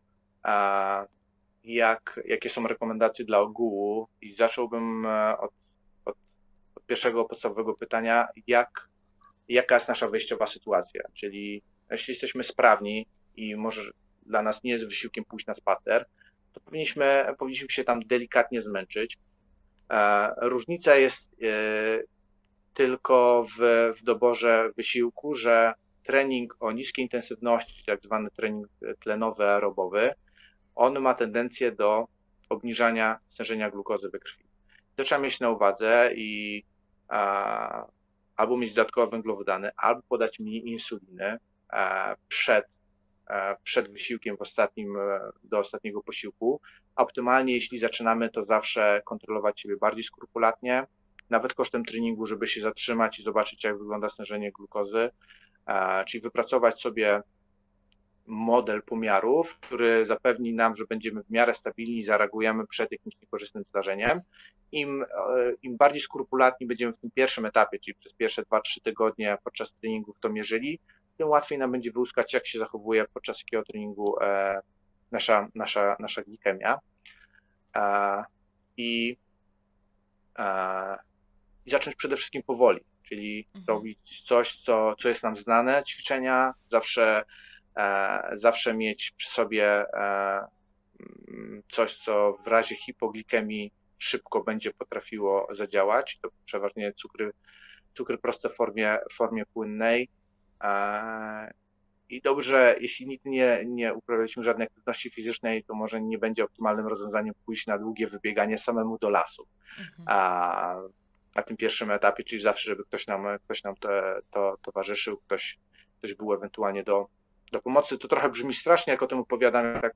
jak, jakie są rekomendacje dla ogółu i zacząłbym e, od pierwszego podstawowego pytania, jak, jaka jest nasza wyjściowa sytuacja, czyli jeśli jesteśmy sprawni i może dla nas nie jest wysiłkiem pójść na spacer, to powinniśmy, powinniśmy się tam delikatnie zmęczyć. E, różnica jest e, tylko w, w doborze wysiłku, że trening o niskiej intensywności, tak zwany trening tlenowy aerobowy, on ma tendencję do obniżania stężenia glukozy we krwi. To trzeba mieć na uwadze i albo mieć dodatkowe węglowodany, albo podać mniej insuliny przed, przed wysiłkiem w ostatnim, do ostatniego posiłku. Optymalnie, jeśli zaczynamy, to zawsze kontrolować siebie bardziej skrupulatnie, nawet kosztem treningu, żeby się zatrzymać i zobaczyć, jak wygląda stężenie glukozy, czyli wypracować sobie model pomiarów, który zapewni nam, że będziemy w miarę stabilni i zareagujemy przed jakimś niekorzystnym zdarzeniem. Im, e, Im bardziej skrupulatni będziemy w tym pierwszym etapie, czyli przez pierwsze 2-3 tygodnie podczas treningów to mierzyli, tym łatwiej nam będzie wyłuskać, jak się zachowuje podczas jakiego treningu e, nasza, nasza, nasza glikemia. E, I, I zacząć przede wszystkim powoli, czyli mhm. robić coś, co, co jest nam znane, ćwiczenia, zawsze zawsze mieć przy sobie e, mm, coś, co w razie hipoglikemii szybko będzie potrafiło zadziałać. To przeważnie cukry, cukry proste w formie, formie płynnej. E, I dobrze, jeśli nigdy nie, nie uprawialiśmy żadnej aktywności fizycznej, to może nie będzie optymalnym rozwiązaniem pójść na długie wybieganie samemu do lasu. Mhm. A na tym pierwszym etapie, czyli zawsze, żeby ktoś nam, ktoś nam to, to towarzyszył, ktoś, ktoś był ewentualnie do, do pomocy. To trochę brzmi strasznie, jak o tym opowiadam, tak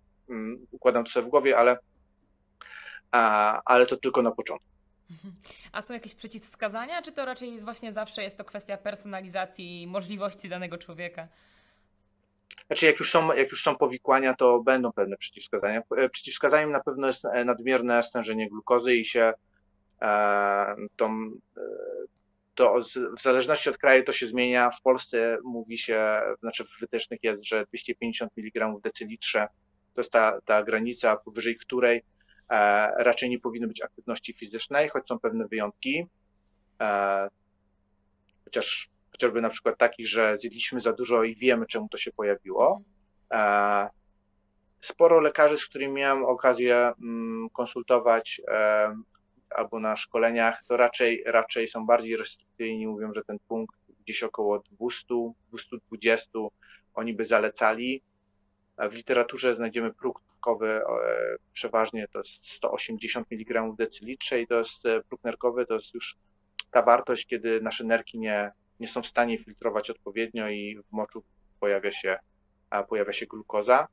układam to sobie w głowie, ale, a, ale to tylko na początku. *laughs*
A są jakieś przeciwwskazania, czy to raczej właśnie zawsze jest to kwestia personalizacji możliwości danego człowieka?
Znaczy, jak już, są, jak już są powikłania, to będą pewne przeciwwskazania. E, przeciwwskazaniem na pewno jest nadmierne stężenie glukozy i się e, tą, e, to w zależności od kraju to się zmienia. W Polsce mówi się, znaczy w wytycznych jest, że 250 mg w decylitrze to jest ta, ta granica, powyżej której e, raczej nie powinno być aktywności fizycznej, choć są pewne wyjątki. E, chociaż chociażby na przykład takich, że zjedliśmy za dużo i wiemy, czemu to się pojawiło. E, sporo lekarzy, z którymi miałem okazję mm, konsultować, albo na szkoleniach, to raczej, raczej są bardziej restrykcyjni, mówią, że ten punkt gdzieś około 200, 220 oni by zalecali. W literaturze znajdziemy próg nerkowy, e, przeważnie to jest 180 mg decylitrze i to jest e, próg nerkowy, to jest już ta wartość, kiedy nasze nerki nie, nie są w stanie filtrować odpowiednio i w moczu pojawia się, pojawia się glukoza.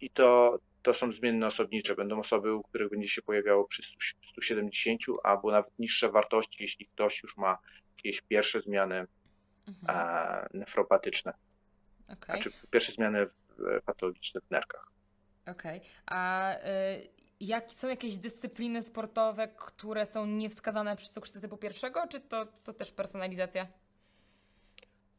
I to, to są zmienne osobnicze. Będą osoby, u których będzie się pojawiało przy 170 albo nawet niższe wartości, jeśli ktoś już ma jakieś pierwsze zmiany mhm. nefropatyczne. Okay. Znaczy pierwsze zmiany patologiczne w nerkach.
Okej. Okay. A y, jak, są jakieś dyscypliny sportowe, które są niewskazane przy cukrzycy typu pierwszego, czy to, to też personalizacja?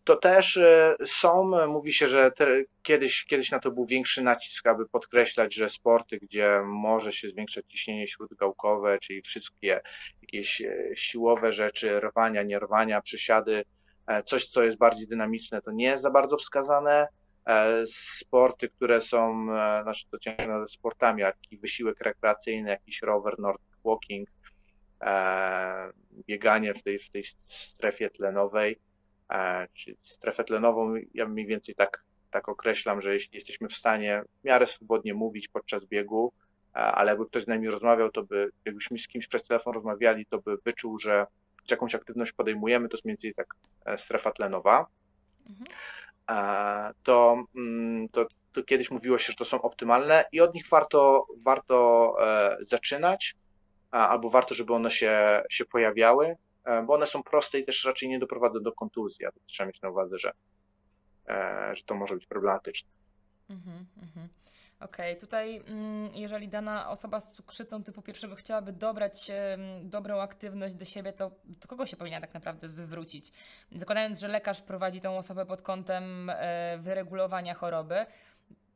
To też y, są, mówi się, że te, kiedyś, kiedyś na to był większy nacisk, aby podkreślać, że sporty, gdzie może się zwiększać ciśnienie śródgałkowe, czyli wszystkie jakieś y, siłowe rzeczy, rwania, nierwania, przysiady, e, coś, co jest bardziej dynamiczne, to nie jest za bardzo wskazane. E, sporty, które są, e, znaczy to ciągle sportami, jakiś wysiłek rekreacyjny, jakiś rower, nordic walking, e, bieganie w tej, w tej strefie tlenowej, czy strefę tlenową, ja mniej więcej tak, tak określam, że jeśli jesteśmy w stanie w miarę swobodnie mówić podczas biegu, ale jakby ktoś z nami rozmawiał, to by, jakbyśmy z kimś przez telefon rozmawiali, to by wyczuł, że jakąś aktywność podejmujemy, to jest mniej więcej tak strefa tlenowa. Mhm to, mm, to, to kiedyś mówiło się, że to są optymalne i od nich warto, warto e, zaczynać, albo warto, żeby one się, się pojawiały, e, bo one są proste i też raczej nie doprowadzą do kontuzji, a to trzeba mieć na uwadze, że, e, że to może być problematyczne. Mhm,
mhm. Okej, okay, tutaj mm, jeżeli dana osoba z cukrzycą typu pierwszego chciałaby dobrać dobrą aktywność do siebie, to do kogo się powinna tak naprawdę zwrócić? Zakładając, że lekarz prowadzi tą osobę pod kątem e, wyregulowania choroby,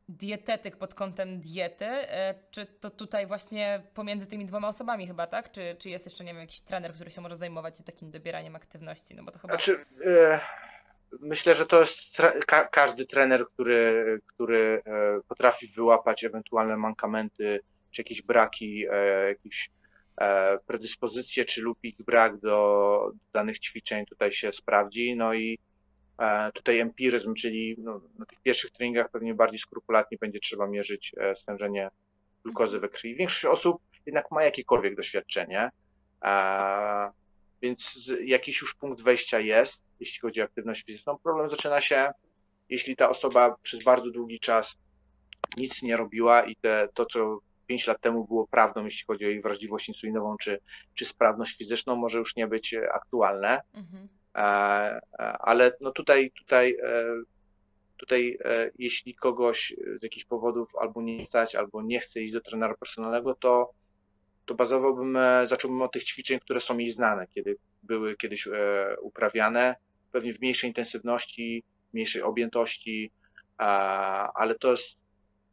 dietetyk pod kątem diety, e, czy to tutaj właśnie pomiędzy tymi dwoma osobami chyba, tak? Czy, czy jest jeszcze, nie wiem, jakiś trener, który się może zajmować takim dobieraniem aktywności? No bo to chyba...
Znaczy, e, myślę, że to jest ka każdy trener, który, który e, potrafi wyłapać ewentualne mankamenty, czy jakieś braki, jakieś predyspozycje, czy lub ich brak do danych ćwiczeń tutaj się sprawdzi. No i tutaj empiryzm, czyli no, na tych pierwszych treningach pewnie bardziej skrupulatnie będzie trzeba mierzyć stężenie glukozy we krwi. Większość osób jednak ma jakiekolwiek doświadczenie, więc jakiś już punkt wejścia jest jeśli chodzi o aktywność fizyczną. Problem zaczyna się, jeśli ta osoba przez bardzo długi czas nic nie robiła i te, to, co 5 lat temu było prawdą, jeśli chodzi o jej wrażliwość insulinową czy, czy sprawność fizyczną, może już nie być aktualne. Mhm. E, e, ale no tutaj, tutaj, e, tutaj, jeśli kogoś z jakichś powodów albo nie stać, albo nie chce iść do trenera personalnego, to, to bazowałbym, zacząłbym od tych ćwiczeń, które są jej znane, kiedy były kiedyś uprawiane, pewnie w mniejszej intensywności, mniejszej objętości, ale to jest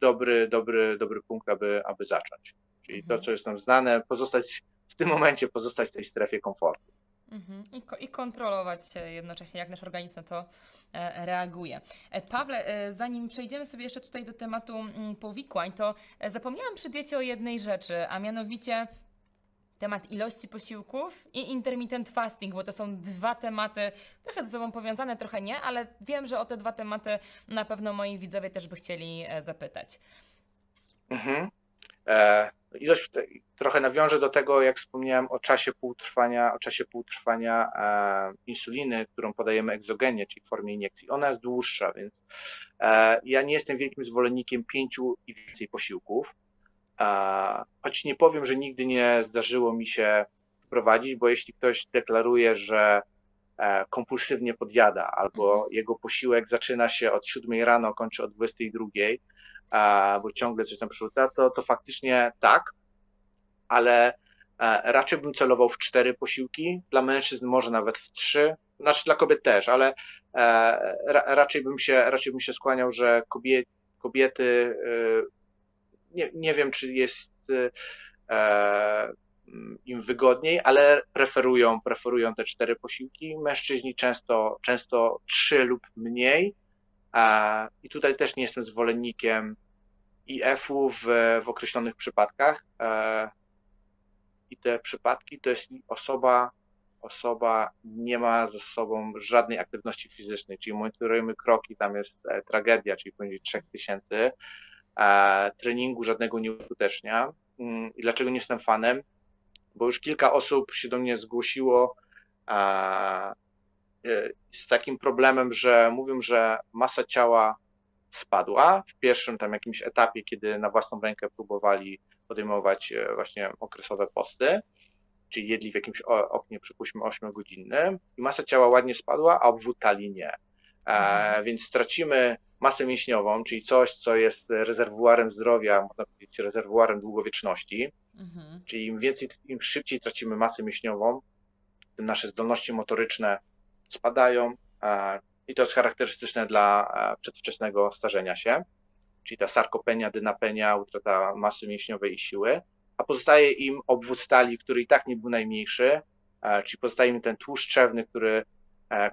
dobry, dobry, dobry punkt, aby, aby zacząć. Czyli to, mhm. co jest nam znane, pozostać w tym momencie, pozostać w tej strefie komfortu.
Mhm. I, ko- I, kontrolować jednocześnie, jak nasz organizm na to e, reaguje. E, Pawle, e, zanim przejdziemy sobie jeszcze tutaj do tematu mm, powikłań, to zapomniałam przy diecie o jednej rzeczy, a mianowicie temat ilości posiłków i intermittent fasting, bo to są dwa tematy trochę ze sobą powiązane, trochę nie, ale wiem, że o te dwa tematy na pewno moi widzowie też by chcieli zapytać.
Mhm. E, ilość trochę nawiążę do tego, jak wspomniałem o czasie półtrwania, o czasie półtrwania e, insuliny, którą podajemy egzogennie, czyli w formie iniekcji. Ona jest dłuższa, więc e, ja nie jestem wielkim zwolennikiem pięciu i więcej posiłków Choć nie powiem, że nigdy nie zdarzyło mi się wprowadzić, bo jeśli ktoś deklaruje, że kompulsywnie podjada, albo mhm. jego posiłek zaczyna się od 7 rano, kończy o 22, bo ciągle coś tam przerzuca, to, to faktycznie tak, ale e, raczej bym celował w cztery posiłki, dla mężczyzn może nawet w trzy, znaczy dla kobiet też, ale e, raczej bym się, raczej bym się skłaniał, że kobiety, kobiety nie, nie wiem, czy jest e, im wygodniej, ale preferują, preferują te cztery posiłki. Mężczyźni często, często trzy lub mniej. I tutaj też nie jestem zwolennikiem IF-u w, w określonych przypadkach. E, i te przypadki to jest osoba, osoba nie ma ze sobą żadnej aktywności fizycznej, czyli monitorujemy kroki, tam jest e, tragedia, czyli poniżej 3000, e, treningu żadnego nie uskutecznia. Mm, I dlaczego nie jestem fanem? Bo już kilka osób się do mnie zgłosiło z takim problemem, że mówią, że masa ciała spadła w pierwszym tam jakimś etapie, kiedy na własną rękę próbowali podejmować e, właśnie okresowe posty, czyli jedli w jakimś oknie, przypuśćmy 8-godzinnym i masa ciała ładnie spadła, a obwód talii nie. E, mhm. więc stracimy masę mięśniową, czyli coś, co jest rezerwuarem zdrowia, można powiedzieć rezerwuarem długowieczności, mhm. czyli im więcej, im szybciej tracimy masę mięśniową, tym nasze zdolności motoryczne spadają, e, i to jest charakterystyczne dla e, przedwczesnego starzenia się, czyli ta sarkopenia, dynapenia, utrata masy mięśniowej i siły, a pozostaje im obwód talii, który i tak nie był najmniejszy, e, czyli pozostaje im ten tłuszcz trzewny, który,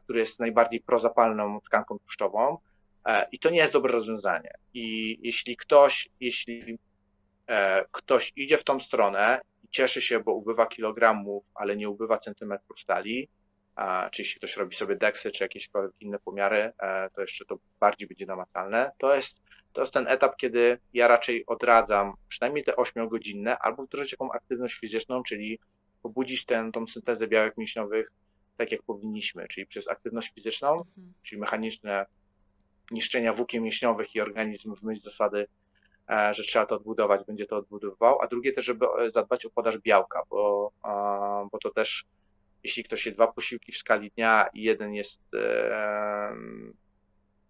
który jest najbardziej prozapalną tkanką tłuszczową i to nie jest dobre rozwiązanie. I jeśli ktoś, jeśli ktoś idzie w tą stronę i cieszy się, bo ubywa kilogramów, ale nie ubywa centymetrów stali, czy jeśli ktoś robi sobie deksy, czy jakieś inne pomiary, e, to jeszcze to bardziej będzie namacalne. To jest, to jest ten etap, kiedy ja raczej odradzam przynajmniej te 8-godzinne, albo wdrożyć jaką aktywność fizyczną, czyli pobudzić tę, tą syntezę białek mięśniowych tak jak powinniśmy, czyli przez aktywność fizyczną, mhm. czyli mechaniczne niszczenia włókien mięśniowych i organizm w myśl zasady, e, że trzeba to odbudować, będzie to odbudowywał, a drugie też, żeby e, zadbać o podaż białka, bo, bo to też jeśli ktoś je dwa posiłki w skali dnia i jeden jest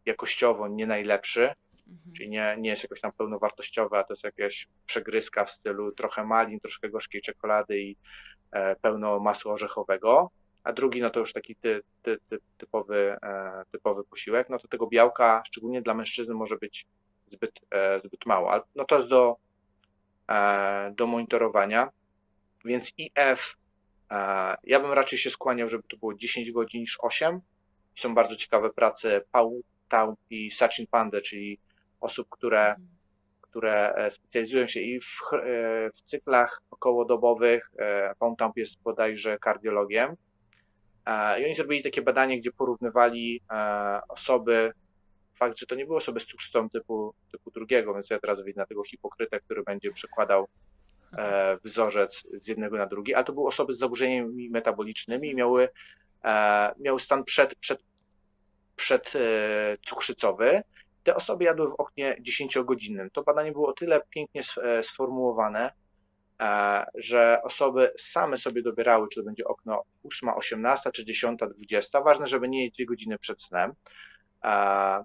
jakościowo nie najlepszy, mhm. czyli nie, nie jest jakoś tam pełnowartościowy, a to jest jakaś przegryzka w stylu trochę malin, troszkę gorzkiej czekolady i e, pełno masła orzechowego, a drugi no to już taki ty, ty, ty, typowy, e, typowy posiłek, no to tego białka, szczególnie dla mężczyzny, może być zbyt, e, zbyt mało, no to jest do, do monitorowania, więc IF ja bym raczej się skłaniał, żeby to było 10 godzin niż 8. Są bardzo ciekawe prace Pau Tau i Sachin Pande, czyli osób, które, które e, specjalizują się i w, e, w cyklach okołodobowych. E, Pau Tau jest bodajże kardiologiem. I oni zrobili takie badanie, gdzie porównywali osoby, fakt, że to nie były osoby z cukrzycą typu, typu drugiego, więc ja teraz widzę na tego hipokrytę, który będzie przekładał E, wzorzec z jednego na drugi, ale to były osoby z zaburzeniami metabolicznymi i miały, e, miały stan przed, przed, przed e, cukrzycowy. Te osoby jadły w oknie 10-godzinnym. To badanie było o tyle pięknie sformułowane, że osoby same sobie dobierały, czy to będzie okno 8, 18, czy 10, 20. Ważne, żeby nie jeść 2 godziny przed snem. A,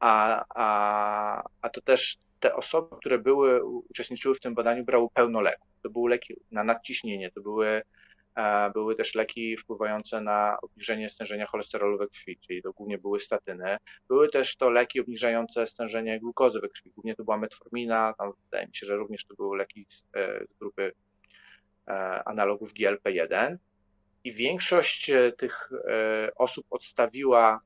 a, a to też te osoby, które były, uczestniczyły w tym badaniu, brały pełno leków. To były leki na nadciśnienie, to były, e, były też leki wpływające na obniżenie stężenia cholesterolu we krwi, czyli to głównie były statyny. Były też to leki obniżające stężenie glukozy we krwi, głównie to była metformina, tam wydaje mi się, że również to były leki z, e, z grupy e, analogów GLP-1. I większość tych osób odstawiła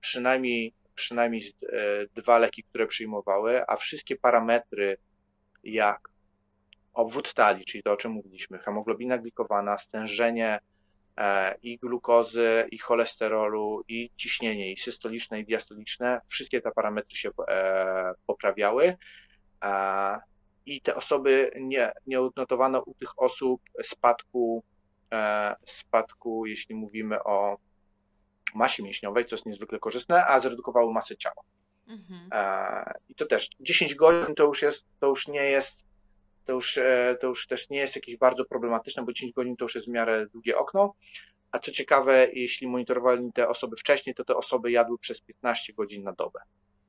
przynajmniej przynajmniej e, dwa leki, które przyjmowały, a wszystkie parametry jak obwód talii, czyli to o czym mówiliśmy, hemoglobina glikowana, stężenie e, i glukozy, i cholesterolu, i ciśnienie, i systoliczne, i diastoliczne, wszystkie te parametry się e, poprawiały. I te osoby nie, nie odnotowano u tych osób spadku, spadku, jeśli mówimy o masie mięśniowej, co jest niezwykle korzystne, a zredukowały masę ciała. Mhm. E, I to też 10 godzin to już jest, to już nie jest, to już, e, to już też nie jest jakieś bardzo problematyczne, bo 10 godzin to już jest w miarę długie okno. A co ciekawe, jeśli monitorowali te osoby wcześniej, to te osoby jadły przez 15 godzin na dobę.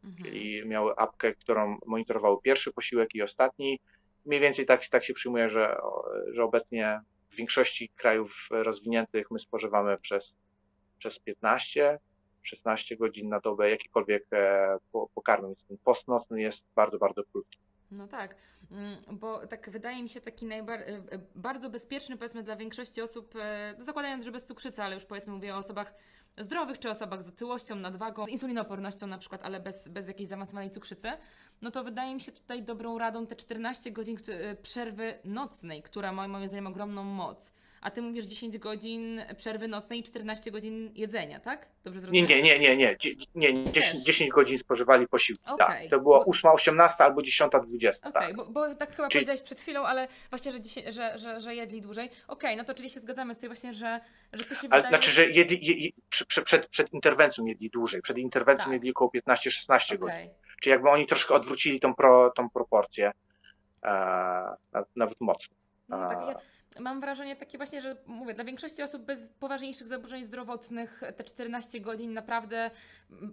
Mhm. Czyli miały apkę, którą monitorowały pierwszy posiłek i ostatni. Mniej więcej tak, tak się przyjmuje, że, że obecnie w większości krajów rozwiniętych my spożywamy przez przez 15, 16 godzin na dobę jakikolwiek e, pokarm, więc ten post nocny jest bardzo, bardzo krótki.
No tak, mm, bo tak wydaje mi się taki y, y, bardzo bezpieczny powiedzmy dla większości osób, e, zakładając, że bez cukrzycy, ale już powiedzmy mówię o osobach zdrowych, czy osobach z otyłością, nadwagą, z insulinopornością na przykład, ale bez, bez jakiejś zaawansowanej cukrzycy, no to wydaje mi się tutaj dobrą radą te 14 godzin przerwy nocnej, która ma moim zdaniem ogromną moc a ty mówisz 10 godzin przerwy nocnej i 14 godzin jedzenia, tak?
Dobrze zrozumiałem? Nie, nie, nie, nie, nie, nie 10, 10 godzin spożywali posiłki, okay. tak. To było 8, 18 albo 10, 20.
Okej, okay, tak. bo, bo, tak chyba czyli... powiedziałeś przed chwilą, ale właśnie, że, dzisiaj, że, że, że jedli dłużej. Okej, okay, no to czyli się zgadzamy tutaj właśnie, że, że to się ale,
wydaje... Znaczy, że jedli, jedli przed, przed, przed interwencją jedli dłużej, przed interwencją tak. jedli około 15-16 godzin. Czyli jakby oni troszkę odwrócili tą, pro, tą proporcję, e, nawet mocno.
No, tak, ja mam wrażenie takie właśnie, że mówię, dla większości osób bez poważniejszych zaburzeń zdrowotnych te 14 godzin naprawdę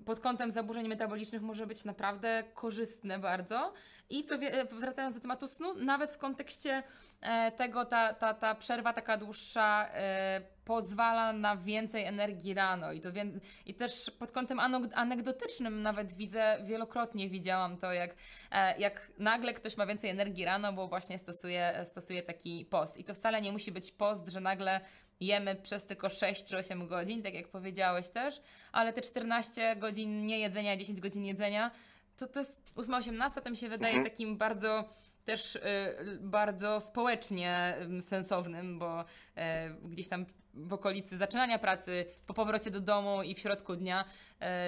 pod kątem zaburzeń metabolicznych może być naprawdę korzystne bardzo. I co wracając do tematu snu, nawet w kontekście e, tego ta, ta, ta przerwa taka dłuższa e, pozwala na więcej energii rano i to wie, i też pod kątem anegdotycznym nawet widzę, wielokrotnie widziałam to, jak, e, jak nagle ktoś ma więcej energii rano, bo właśnie stosuje, stosuje taki post. I to wcale nie musi być post, że nagle jemy przez tylko 6 czy 8 godzin, tak jak powiedziałeś też, ale te 14 godzin niejedzenia, 10 godzin jedzenia, to to jest 8-18, to mi się wydaje mhm. takim bardzo też y, bardzo społecznie sensownym, bo y, gdzieś tam w okolicy zaczynania pracy, po powrocie do domu i w środku dnia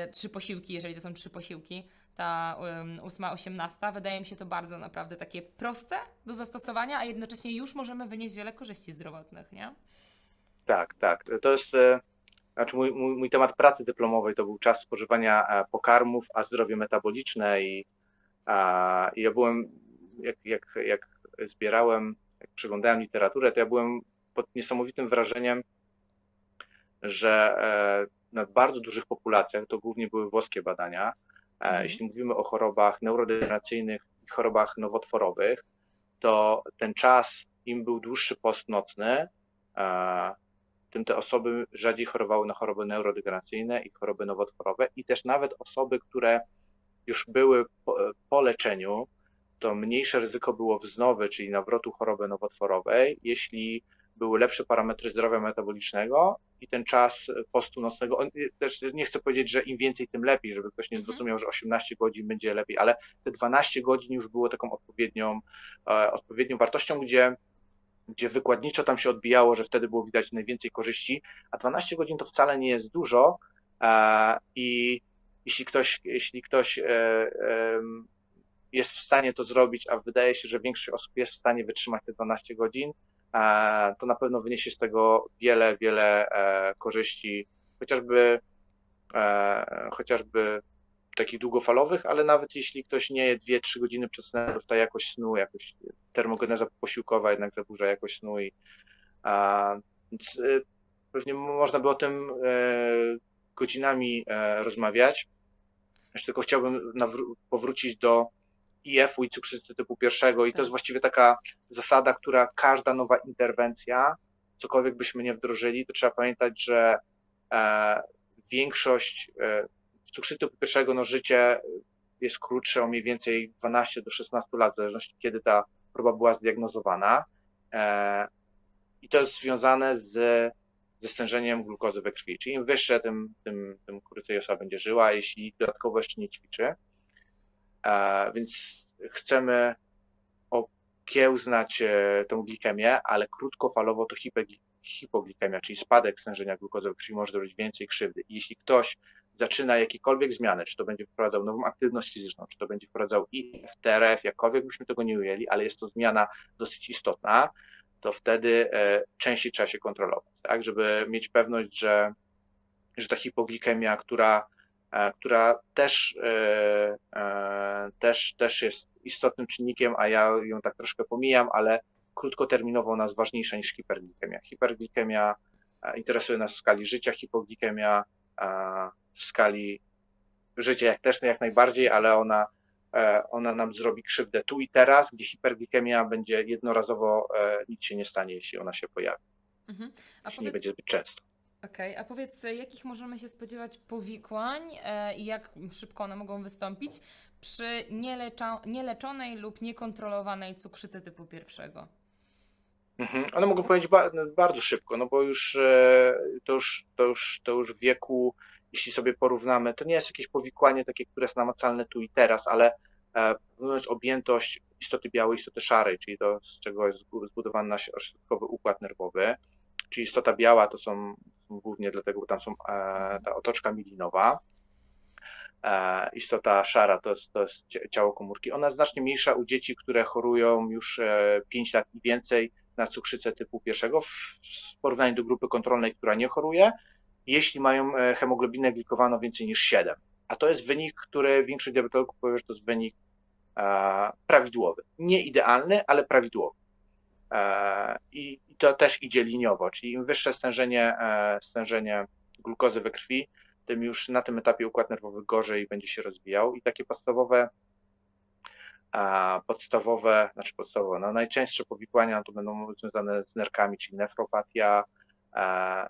y, trzy posiłki, jeżeli to są trzy posiłki, ta ósma, osiemnasta, wydaje mi się to bardzo naprawdę takie proste do zastosowania, a jednocześnie już możemy wynieść wiele korzyści zdrowotnych, nie?
Tak, tak. To jest, e, znaczy mój, mój, mój temat pracy dyplomowej to był czas spożywania e, pokarmów, a zdrowie metaboliczne i, a, i ja byłem jak, jak, jak zbierałem, jak przeglądałem literaturę, to ja byłem pod niesamowitym wrażeniem, że e, na bardzo dużych populacjach, to głównie były włoskie badania, e, mhm. jeśli mówimy o chorobach neurodegeneracyjnych i chorobach nowotworowych, to ten czas, im był dłuższy post nocny, e, tym te osoby rzadziej chorowały na choroby neurodegeneracyjne i choroby nowotworowe i też nawet osoby, które już były po, po leczeniu, to mniejsze ryzyko było wznowy, czyli nawrotu choroby nowotworowej, jeśli były lepsze parametry zdrowia metabolicznego i ten czas postu nocnego, też nie chcę powiedzieć, że im więcej, tym lepiej, żeby ktoś nie mhm. zrozumiał, że 18 godzin będzie lepiej, ale te 12 godzin już było taką odpowiednią, e, odpowiednią wartością, gdzie, gdzie wykładniczo tam się odbijało, że wtedy było widać najwięcej korzyści, a 12 godzin to wcale nie jest dużo e, i jeśli ktoś, jeśli ktoś e, jest w stanie to zrobić, a wydaje się, że większość osób jest w stanie wytrzymać te 12 godzin, e, to na pewno wyniesie z tego wiele, wiele e, korzyści, chociażby, e, chociażby takich długofalowych, ale nawet jeśli ktoś nie je 2-3 godziny przed snem, to jakość snu, jakoś termogeneza posiłkowa jednak zaburza jakość snu i więc pewnie można by o tym godzinami rozmawiać. Jeszcze tylko chciałbym powrócić do IF-u i cukrzycy typu pierwszego i to jest tak. właściwie taka zasada, która każda nowa interwencja, cokolwiek byśmy nie wdrożyli, to trzeba pamiętać, że e, większość e, cukrzycy typu pierwszego, no życie jest krótsze o mniej więcej 12 do 16 lat, w zależności kiedy ta choroba była zdiagnozowana. E, I to jest związane z, ze stężeniem glukozy we krwi. Czyli im wyższe, tym, tym, tym krócej osoba będzie żyła, jeśli dodatkowo jeszcze nie ćwiczy. Więc chcemy okiełznać e, tą glikemię, ale krótkofalowo to hipoglikemia, czyli spadek stężenia glukozy krwi może zrobić więcej krzywdy. I jeśli ktoś zaczyna jakiekolwiek zmiany, czy to będzie wprowadzał nową aktywność fizyczną, czy to będzie wprowadzał IF, TRF, jakkolwiek byśmy tego nie ujęli, ale jest to zmiana dosyć istotna, to wtedy e, częściej trzeba się kontrolować, tak, żeby mieć pewność, że, że ta hipoglikemia, która która też, e, e, też, też jest istotnym czynnikiem, a ja ją tak troszkę pomijam, ale krótkoterminowo ona jest ważniejsza niż hiperglikemia. Hiperglikemia interesuje nas w skali życia, hipoglikemia w skali życia jak też jak najbardziej, ale ona, ona nam zrobi krzywdę tu i teraz, gdzie hiperglikemia będzie jednorazowo, nic się nie stanie, jeśli ona się pojawi. Mhm. Jeśli powie... nie będzie zbyt często.
Okej, okay, a powiedz, jakich możemy się spodziewać powikłań e, i jak szybko one mogą wystąpić przy nielecza, nieleczonej lub niekontrolowanej cukrzycy typu pierwszego?
Mhm. One mogą powiedzieć ba bardzo szybko, no bo już, e, to, już, to, już, to już wieku, jeśli sobie porównamy, to nie jest jakieś powikłanie takie, które jest namacalne tu i teraz, ale e, mówiąc objętość istoty białej, istoty szarej, czyli to, z czego jest zbudowany nasz ośrodkowy układ nerwowy, czyli istota biała to są głównie dlatego, bo tam są e, ta otoczka milinowa, e, istota szara to jest, to jest ciało komórki. Ona jest znacznie mniejsza u dzieci, które chorują już 5 lat i więcej na cukrzycę typu pierwszego w porównaniu do grupy kontrolnej, która nie choruje, jeśli mają e, hemoglobinę glikowaną więcej niż 7. A to jest wynik, który większość diabetologów powie, że to jest wynik e, prawidłowy. Nie idealny, ale prawidłowy. E, I to też idzie liniowo, czyli im wyższe stężenie, stężenie glukozy we krwi, tym już na tym etapie układ nerwowy gorzej będzie się rozwijał. I takie podstawowe podstawowe, znaczy podstawowe, no najczęstsze powikłania to będą związane z nerkami, czyli nefropatia,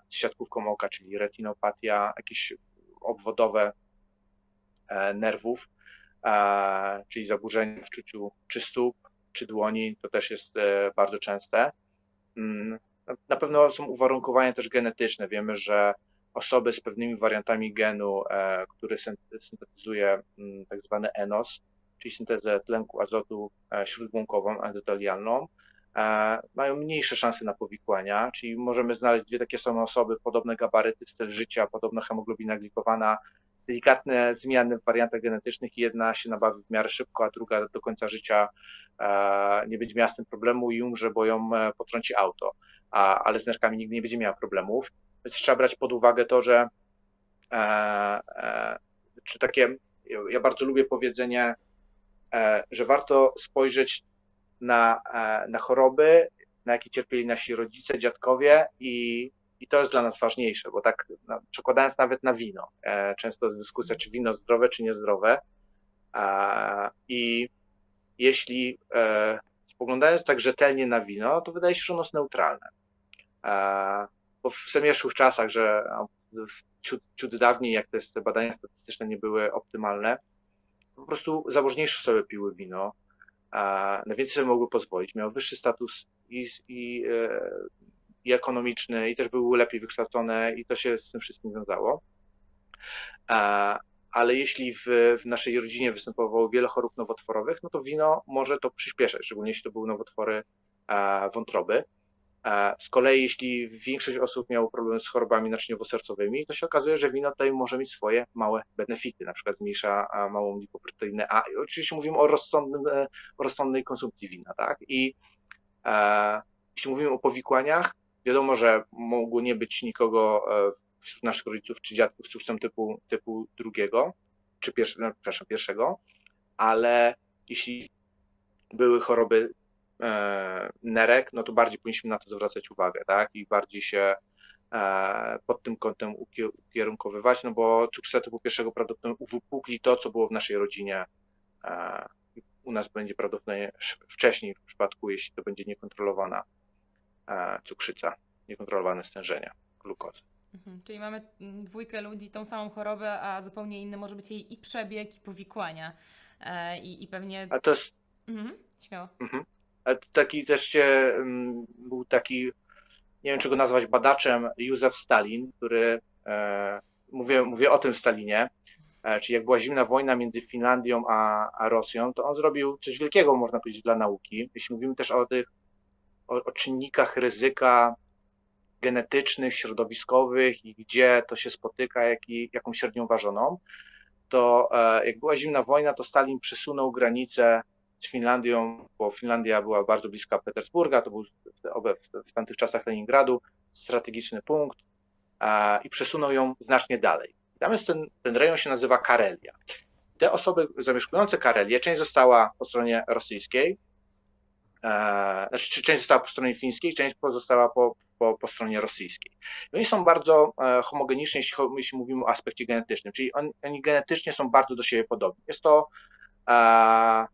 z siatkówką oka, czyli retinopatia, jakieś obwodowe e, nerwów, czyli zaburzenia w czuciu czy stóp, czy dłoni, to też jest e, bardzo częste. Mm, na pewno są uwarunkowania też genetyczne. Wiemy, że osoby z pewnymi wariantami genu, e, który syntetyzuje mm, tak zwany ENOS, czyli syntezę tlenku azotu e, śródbłąkową, endotelialną, mają mniejsze szanse na powikłania, czyli możemy znaleźć dwie takie same osoby, podobne gabaryty, styl życia, podobna hemoglobina glikowana, delikatne zmiany w wariantach genetycznych i jedna się nabawi w miarę szybko, a druga do końca życia e, nie będzie miała z tym problemu i umrze, bo ją potrąci auto, a, ale z nerkami nigdy nie będzie miała problemów. Więc trzeba brać pod uwagę to, że czy takie, ja bardzo lubię powiedzenie, E, że warto spojrzeć na, e, na choroby, na jakie cierpieli nasi rodzice, dziadkowie i, i to jest dla nas ważniejsze, bo tak no, przekładając nawet na wino, e, często jest dyskusja, czy wino zdrowe, czy niezdrowe i jeśli spoglądając tak rzetelnie na wino, to wydaje się, że ono jest neutralne. Bo w semieszłych czasach, że ciut, ciut dawniej, jak te badania statystyczne nie były optymalne, po prostu zamożniejsze sobie piły wino, a na więcej sobie mogły pozwolić, miały wyższy status i, i, e, i ekonomiczny, i też były lepiej wykształcone, i to się z tym wszystkim wiązało. Ale jeśli w, w naszej rodzinie występowało wiele chorób nowotworowych, no to wino może to przyspieszać, szczególnie jeśli to były nowotwory wątroby. Z kolei, jeśli większość osób miało problemy z chorobami naczyniowo-sercowymi, to się okazuje, że wino tutaj może mieć swoje małe benefity, na przykład zmniejsza małą lipoproteinę A. I oczywiście mówimy o, rozsądnym, e, o rozsądnej konsumpcji wina, tak? I e, jeśli mówimy o powikłaniach, wiadomo, że mogło nie być nikogo e, wśród naszych rodziców czy dziadków z cukrzycą typu, typu drugiego, czy pierwszy, no, przepraszam, pierwszego, ale jeśli były choroby E, nerek, no to bardziej powinniśmy na to zwracać uwagę, tak? I bardziej się e, pod tym kątem ukierunkowywać, no bo cukrzyca typu pierwszego prawdopodobnie uwypukli to, co było w naszej rodzinie. E, u nas będzie prawdopodobnie wcześniej w przypadku, jeśli to będzie niekontrolowana cukrzyca, niekontrolowane stężenia glukozy.
Mhm, czyli mamy mm, dwójkę ludzi, tą samą chorobę, a zupełnie inny może być jej i przebieg, i powikłania. I, i pewnie.
A to jest.
Mhm, śmiało.
Mhm taki też się, był taki, nie wiem czy go nazwać badaczem, Józef Stalin, który, e, mówię, mówię o tym Stalinie, e, czyli jak była zimna wojna między Finlandią a, a Rosją, to on zrobił coś wielkiego, można powiedzieć, dla nauki. Jeśli mówimy też o tych, o, o czynnikach ryzyka genetycznych, środowiskowych i gdzie to się spotyka, jak i, jaką średnią ważoną, to e, jak była zimna wojna, to Stalin przesunął granicę z Finlandią, bo Finlandia była bardzo bliska Petersburga, to był w, tamtych czasach Leningradu, strategiczny punkt i przesunął ją znacznie dalej. Tam jest ten, ten rejon się nazywa Karelia. Te osoby zamieszkujące Karelię, część została po stronie rosyjskiej, e, znaczy część została po stronie fińskiej, część pozostała po, po, po stronie rosyjskiej. I oni są bardzo e, homogeniczni, jeśli, jeśli mówimy o aspekcie genetycznym, czyli oni, oni genetycznie są bardzo do siebie podobni. Jest to e,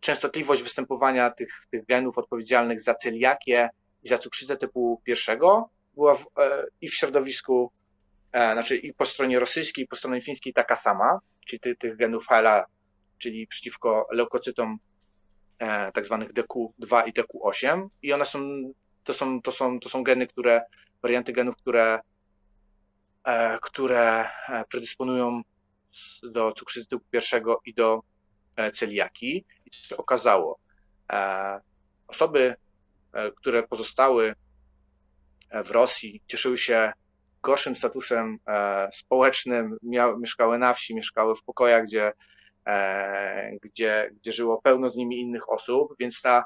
częstotliwość występowania tych, tych genów odpowiedzialnych za celiakię i za cukrzycę typu pierwszego była w, i w środowisku, znaczy i po stronie rosyjskiej, i po stronie fińskiej taka sama, czyli ty, tych genów HLA, czyli przeciwko leukocytom tak zwanych DQ2 i DQ8 i one są, to są, to są, to są geny, które, warianty genów, które, które predysponują do cukrzycy typu pierwszego i do celiaki. I co się okazało? Osoby, które pozostały w Rosji, cieszyły się gorszym statusem e, społecznym, miały, mieszkały na wsi, mieszkały w pokojach, gdzie, e, gdzie, gdzie żyło pełno z nimi innych osób, więc ta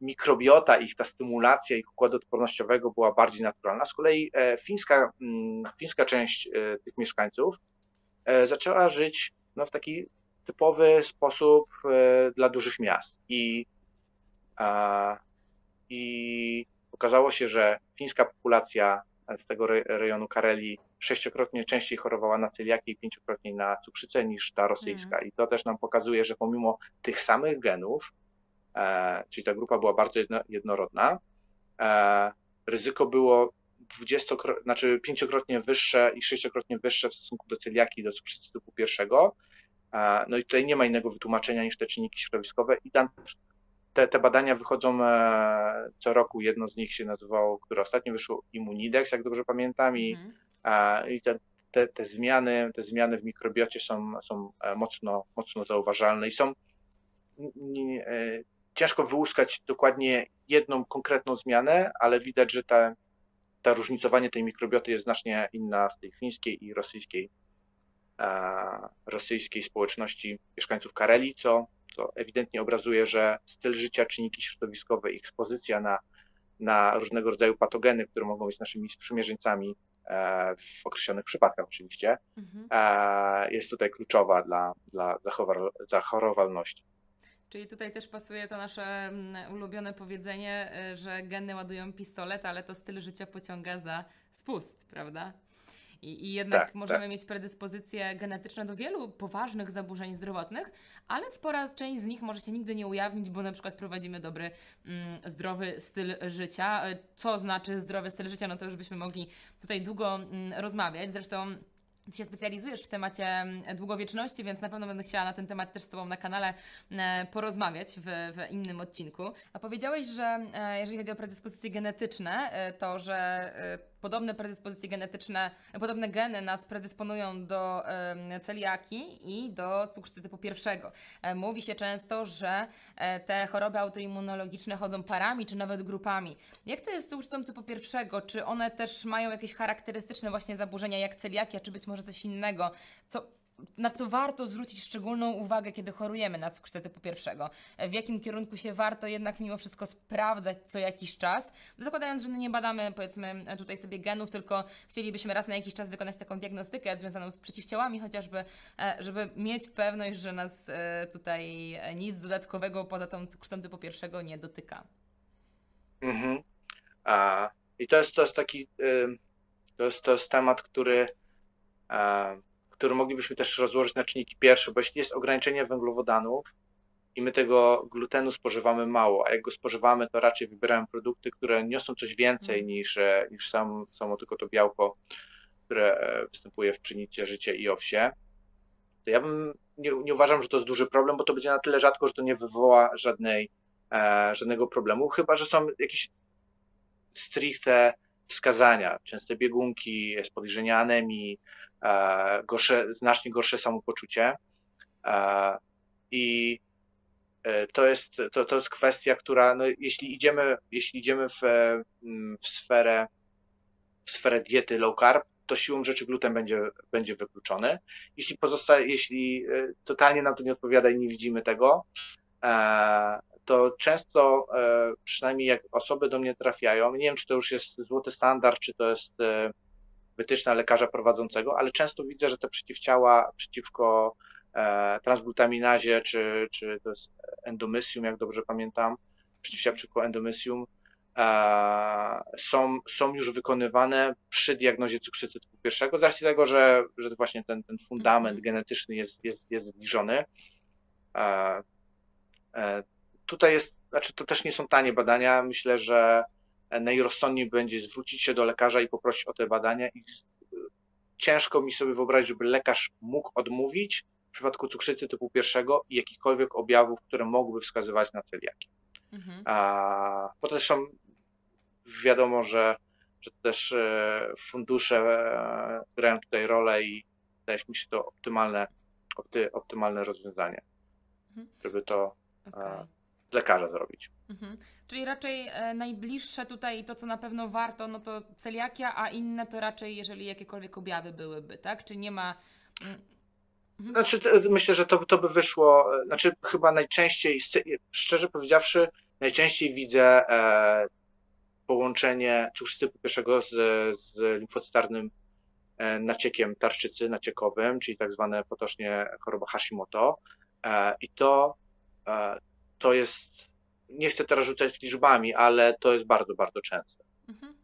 mikrobiota ich, ta stymulacja ich układu odpornościowego była bardziej naturalna. Z kolei e, fińska, mm, fińska część tych mieszkańców zaczęła żyć no, w taki typowy sposób dla dużych miast. I, i okazało się, że fińska populacja z tego rejonu Kareli sześciokrotnie częściej chorowała na celiakię i pięciokrotnie na cukrzycę niż ta rosyjska. Mm. I to też nam pokazuje, że pomimo tych samych genów, e, czyli ta grupa była bardzo jedno, jednorodna, e, ryzyko było dwudziestokrotnie, znaczy pięciokrotnie wyższe i sześciokrotnie wyższe w stosunku do celiaki i do cukrzycy typu pierwszego. E, no i tutaj nie ma innego wytłumaczenia niż te czynniki środowiskowe i tam te, te badania wychodzą e, co roku. Jedno z nich się nazywało, które ostatnio wyszło Immunidex, jak dobrze pamiętam, i, mhm. i te, te, te, zmiany, te zmiany w mikrobiocie są, są e, mocno, mocno zauważalne i są e, ciężko wyłuskać dokładnie jedną konkretną zmianę, ale widać, że ta, ta różnicowanie tej mikrobioty jest znacznie inna w tej fińskiej i rosyjskiej, rosyjskiej społeczności mieszkańców Kareli, co co ewidentnie obrazuje, że styl życia, czynniki środowiskowe i ekspozycja na, na różnego rodzaju patogeny, które mogą być naszymi sprzymierzeńcami e, w określonych przypadkach oczywiście, mhm. E, jest tutaj kluczowa dla, dla zachorowalności.
Czyli tutaj też pasuje to nasze mm, ulubione powiedzenie, e, że geny ładują pistolet, ale to styl życia pociąga za spust, prawda? I, i jednak tak, możemy tak. mieć predyspozycje genetyczne do wielu poważnych zaburzeń zdrowotnych, ale spora część z nich może się nigdy nie ujawnić, bo na przykład prowadzimy dobry, mm, zdrowy styl życia. E, co znaczy zdrowy styl życia? No to już byśmy mogli tutaj długo mm, rozmawiać. Zresztą ty się specjalizujesz w temacie mm, długowieczności, więc na pewno będę chciała na ten temat też z Tobą na kanale e, porozmawiać w, w innym odcinku. A powiedziałeś, że e, jeżeli chodzi o predyspozycje genetyczne, to że podobne predyspozycje genetyczne, podobne geny nas predysponują do celiaki i do cukrzycy typu pierwszego. E, mówi się często, że e, te choroby autoimmunologiczne chodzą parami czy nawet grupami. Jak to jest z cukrzycą typu pierwszego? Czy one też mają jakieś charakterystyczne właśnie zaburzenia jak celiakia, czy być może coś innego? Co na co warto zwrócić szczególną uwagę, kiedy chorujemy na cukrzycę typu pierwszego? W jakim kierunku się warto jednak mimo wszystko sprawdzać co jakiś czas? Zakładając, że no nie badamy powiedzmy tutaj sobie genów, tylko chcielibyśmy raz na jakiś czas wykonać taką diagnostykę związaną z przeciwciałami chociażby, e, żeby mieć pewność, że nas e, tutaj nic dodatkowego poza tą cukrzycą typu pierwszego nie dotyka.
Mhm. A, I to jest, to jest taki, to jest, to jest temat, który który moglibyśmy też rozłożyć na czynniki pierwsze, bo jeśli jest ograniczenie węglowodanów i my tego glutenu spożywamy mało, a jak go spożywamy, to raczej wybieramy produkty, które niosą coś więcej mm. niż, e, niż sam, samo tylko to białko, które e, występuje w pszenicy, życie i owsie, to ja bym nie, nie uważam, że to jest duży problem, bo to będzie na tyle rzadko, że to nie wywoła żadnej, e, żadnego problemu, chyba że są jakieś stricte wskazania, częste biegunki podejrzenia anemii, gorsze, znacznie gorsze samopoczucie. E, I e, to jest, to, to jest kwestia, która, no, jeśli idziemy, jeśli idziemy w, w, sferę, w sferę diety low carb, to siłą rzeczy gluten będzie, będzie wykluczony. Jeśli pozostaje, jeśli totalnie nam to nie odpowiada i nie widzimy tego, to często, przynajmniej jak osoby do mnie trafiają, nie wiem, czy to już jest złoty standard, czy to jest wytyczna lekarza prowadzącego, ale często widzę, że te przeciwciała przeciwko e, transglutaminazie, czy, czy to jest endomysium, jak dobrze pamiętam, przeciwciała przeciwko endomysium, e, są, są już wykonywane przy diagnozie cukrzycy typu pierwszego, z racji tego, że, że właśnie ten, ten fundament mhm. genetyczny jest, jest, jest zbliżony. E, tutaj jest, znaczy to też nie są tanie badania, myślę, że najrozsądniej będzie zwrócić się do lekarza i poprosić o te badania. I ciężko mi sobie wyobrazić, żeby lekarz mógł odmówić w przypadku cukrzycy typu pierwszego i jakichkolwiek objawów, które mogłyby wskazywać na celiakię. Mhm. A, bo zresztą wiadomo, że, że też e, fundusze e, grają tutaj rolę i wydaje mi się to optymalne, opty, optymalne rozwiązanie, mhm. żeby to okay. lekarza zrobić. Mhm.
Czyli raczej e, najbliższe tutaj to, co na pewno warto, no to celiakia, a inne to raczej, jeżeli jakiekolwiek objawy byłyby, tak? Czy nie ma. Mm,
mhm. Znaczy, myślę, że to, to by wyszło, znaczy chyba najczęściej, szczerze powiedziawszy, najczęściej widzę e, połączenie cukrzycy pierwszego z, z limfocytarnym e, naciekiem tarczycy naciekowym, czyli tak zwane potocznie choroba Hashimoto. E, I to, e, to jest, nie chcę teraz rzucać liczbami, ale to jest bardzo, bardzo częste. Mhm.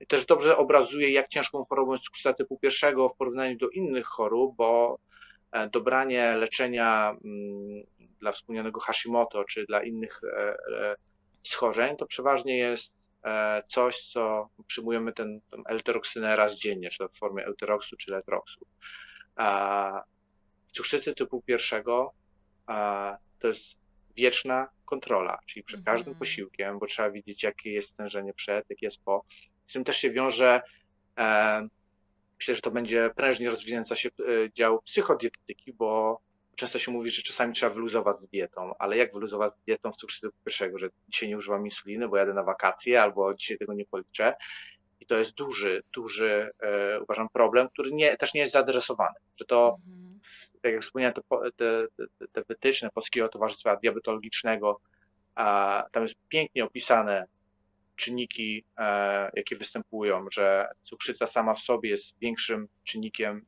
I też dobrze obrazuje, jak ciężką chorobą jest cukrzyca typu pierwszego w porównaniu do innych chorób, bo dobranie leczenia mm, dla wspomnianego Hashimoto czy dla innych schorzeń, to przeważnie jest e, coś, co przyjmujemy ten, ten L-tyroksynę raz dziennie, czy to w formie euteroksu, czy letroksu. W cukrzycy typu pierwszego to jest wieczna kontrola, czyli przed każdym mhm. posiłkiem, bo trzeba widzieć, jakie jest stężenie przed, jakie jest po. Z tym też się wiąże, e, myślę, że to będzie prężnie rozwijający się e, dział psychodietetyki, bo często się mówi, że czasami trzeba wyluzować z dietą, ale jak wyluzować z dietą w cukrzycy pierwszego, że dzisiaj nie używam insuliny, bo jadę na wakacje, albo dzisiaj tego nie policzę. I to jest duży, duży, e, uważam, problem, który nie, też nie jest zaadresowany. Że to, mhm. Tak jak wspomniałem, te, te, te, wytyczne Polskiego Towarzystwa Diabetologicznego, a, tam jest pięknie opisane czynniki, e, jakie występują, że cukrzyca sama w sobie jest większym czynnikiem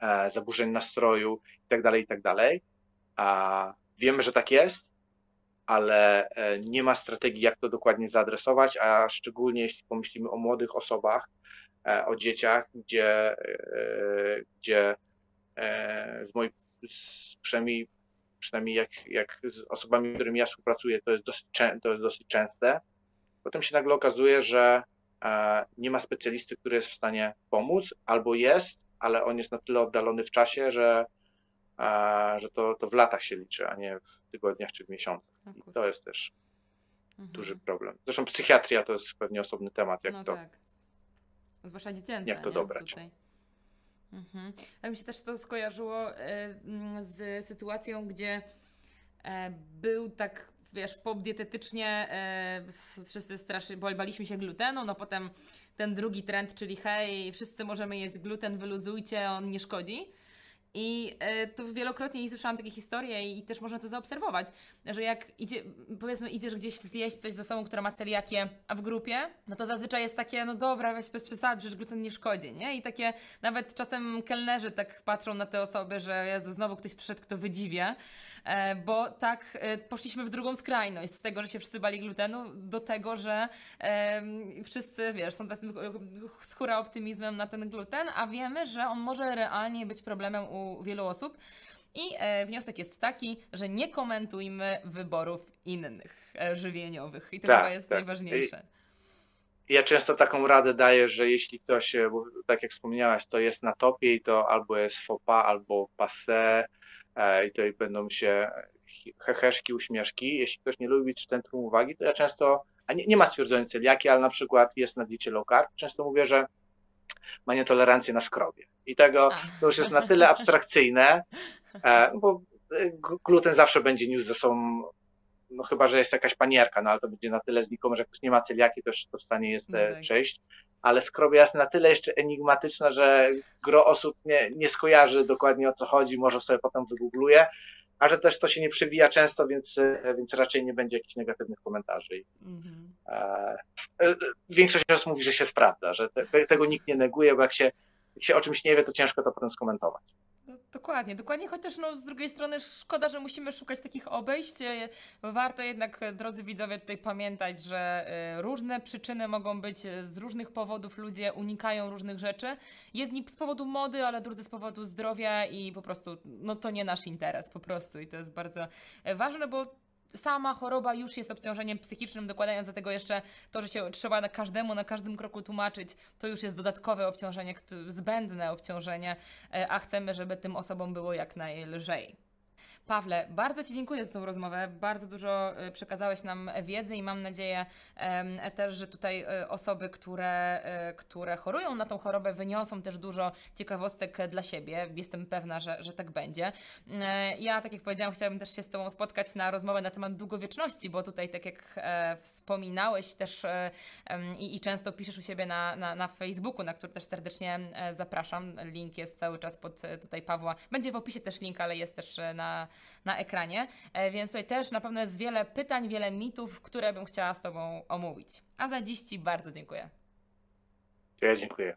E, zaburzeń nastroju itd., tak itd. Tak a wiemy, że tak jest, ale e, nie ma strategii, jak to dokładnie zaadresować, a szczególnie jeśli pomyślimy o młodych osobach, o dzieciach, gdzie, gdzie z mojej, przynajmniej, przynajmniej jak, jak z osobami, z którymi ja współpracuję, to jest, dosyć, to jest dosyć częste. Potem się nagle okazuje, że nie ma specjalisty, który jest w stanie pomóc, albo jest, ale on jest na tyle oddalony w czasie, że, że to, to w latach się liczy, a nie w tygodniach czy w miesiącach. I to jest też mhm. duży problem. Zresztą psychiatria to jest pewnie osobny temat, jak no to. Tak.
Zwłaszcza dziecięce.
Jak to nie? dobrać. Tutaj.
Mhm. Tak mi się też to skojarzyło e, z sytuacją, gdzie e, był tak, wiesz, pop dietetycznie, e, wszyscy strasznie, baliśmy się glutenu, no potem ten drugi trend, czyli hej, wszyscy możemy jeść gluten, wyluzujcie, on nie szkodzi. I e, to wielokrotnie słyszałam takie historie i też można to zaobserwować, że jak idzie, powiedzmy idziesz gdzieś zjeść coś z osobą, która ma celiakię, a w grupie, no to zazwyczaj jest takie, no dobra, weź bez przesady, przecież gluten nie szkodzi, nie? I takie nawet czasem kelnerzy tak patrzą na te osoby, że Jezu, znowu ktoś przyszedł, kto wydziwie, e, bo tak e, poszliśmy w drugą skrajność, z tego, że się wszyscy bali glutenu, do tego, że wszyscy, wiesz, są takim z optymizmem na ten gluten, a wiemy, że on może realnie być problemem u u wielu osób. I e, wniosek jest taki, że nie komentujmy wyborów innych e, żywieniowych. I to tak, chyba jest tak. najważniejsze.
Ja często taką radę daję, że jeśli ktoś, e, tak jak wspomniałaś, to jest na topie i to albo jest fopa, albo passe i to będą się heheszki, uśmieszki. Jeśli ktoś nie lubi centrum uwagi, to ja często, a nie, nie ma stwierdzonej celiaki, ale na przykład jest na diecie low carb, często mówię, że ma nietolerancję na skrobie. I tego to już jest na tyle abstrakcyjne, e, bo e, gluten zawsze będzie niósł ze sobą, no chyba, że jest jakaś panierka, no ale to będzie na tyle znikome, że ktoś nie ma celiaki, to, to w stanie jest no tak. przejść. Ale skrobia jest na tyle jeszcze enigmatyczna, że gro osób nie, nie skojarzy dokładnie o co chodzi, może sobie potem wygoogluje a że też to się nie przewija często, więc, e, więc raczej nie będzie jakichś negatywnych komentarzy. Mhm. E, e, większość osób mówi, że się sprawdza, że te, tego nikt nie neguje, bo jak się, jak się o czymś nie wie, to ciężko to potem skomentować.
No, dokładnie, dokładnie, chociaż no, z drugiej strony szkoda, że musimy szukać takich obejść. E, warto jednak, e, drodzy widzowie, tutaj pamiętać, że e, różne przyczyny mogą być z różnych powodów, ludzie unikają różnych rzeczy. Jedni z powodu mody, ale drudzy z powodu zdrowia i po prostu, no to nie nasz interes po prostu i to jest bardzo ważne, bo sama choroba już jest obciążeniem psychicznym, dokładając do tego jeszcze to, że się trzeba na każdemu, na każdym kroku tłumaczyć, to już jest dodatkowe obciążenie, zbędne obciążenie, e, a chcemy, żeby tym osobom było jak najlżej. Pawle, bardzo Ci dziękuję za tą rozmowę. Bardzo dużo e, przekazałeś nam wiedzy i mam nadzieję też, że tutaj e, osoby, które, e, które chorują na tą chorobę, wyniosą też dużo ciekawostek dla siebie. Jestem pewna, że, że tak będzie. Ja, tak jak powiedziałam, chciałabym też się z Tobą spotkać na rozmowę na temat długowieczności, bo tutaj, tak jak wspominałeś też i, i często piszesz u siebie na, na, na Facebooku, na który też serdecznie zapraszam. Link jest cały czas pod tutaj Pawła. Będzie w opisie też link, ale jest też na na, ekranie. E, więc tutaj też na pewno jest wiele pytań, wiele mitów, które bym chciała z Tobą omówić. A za dziś Ci bardzo dziękuję.
Ja dziękuję.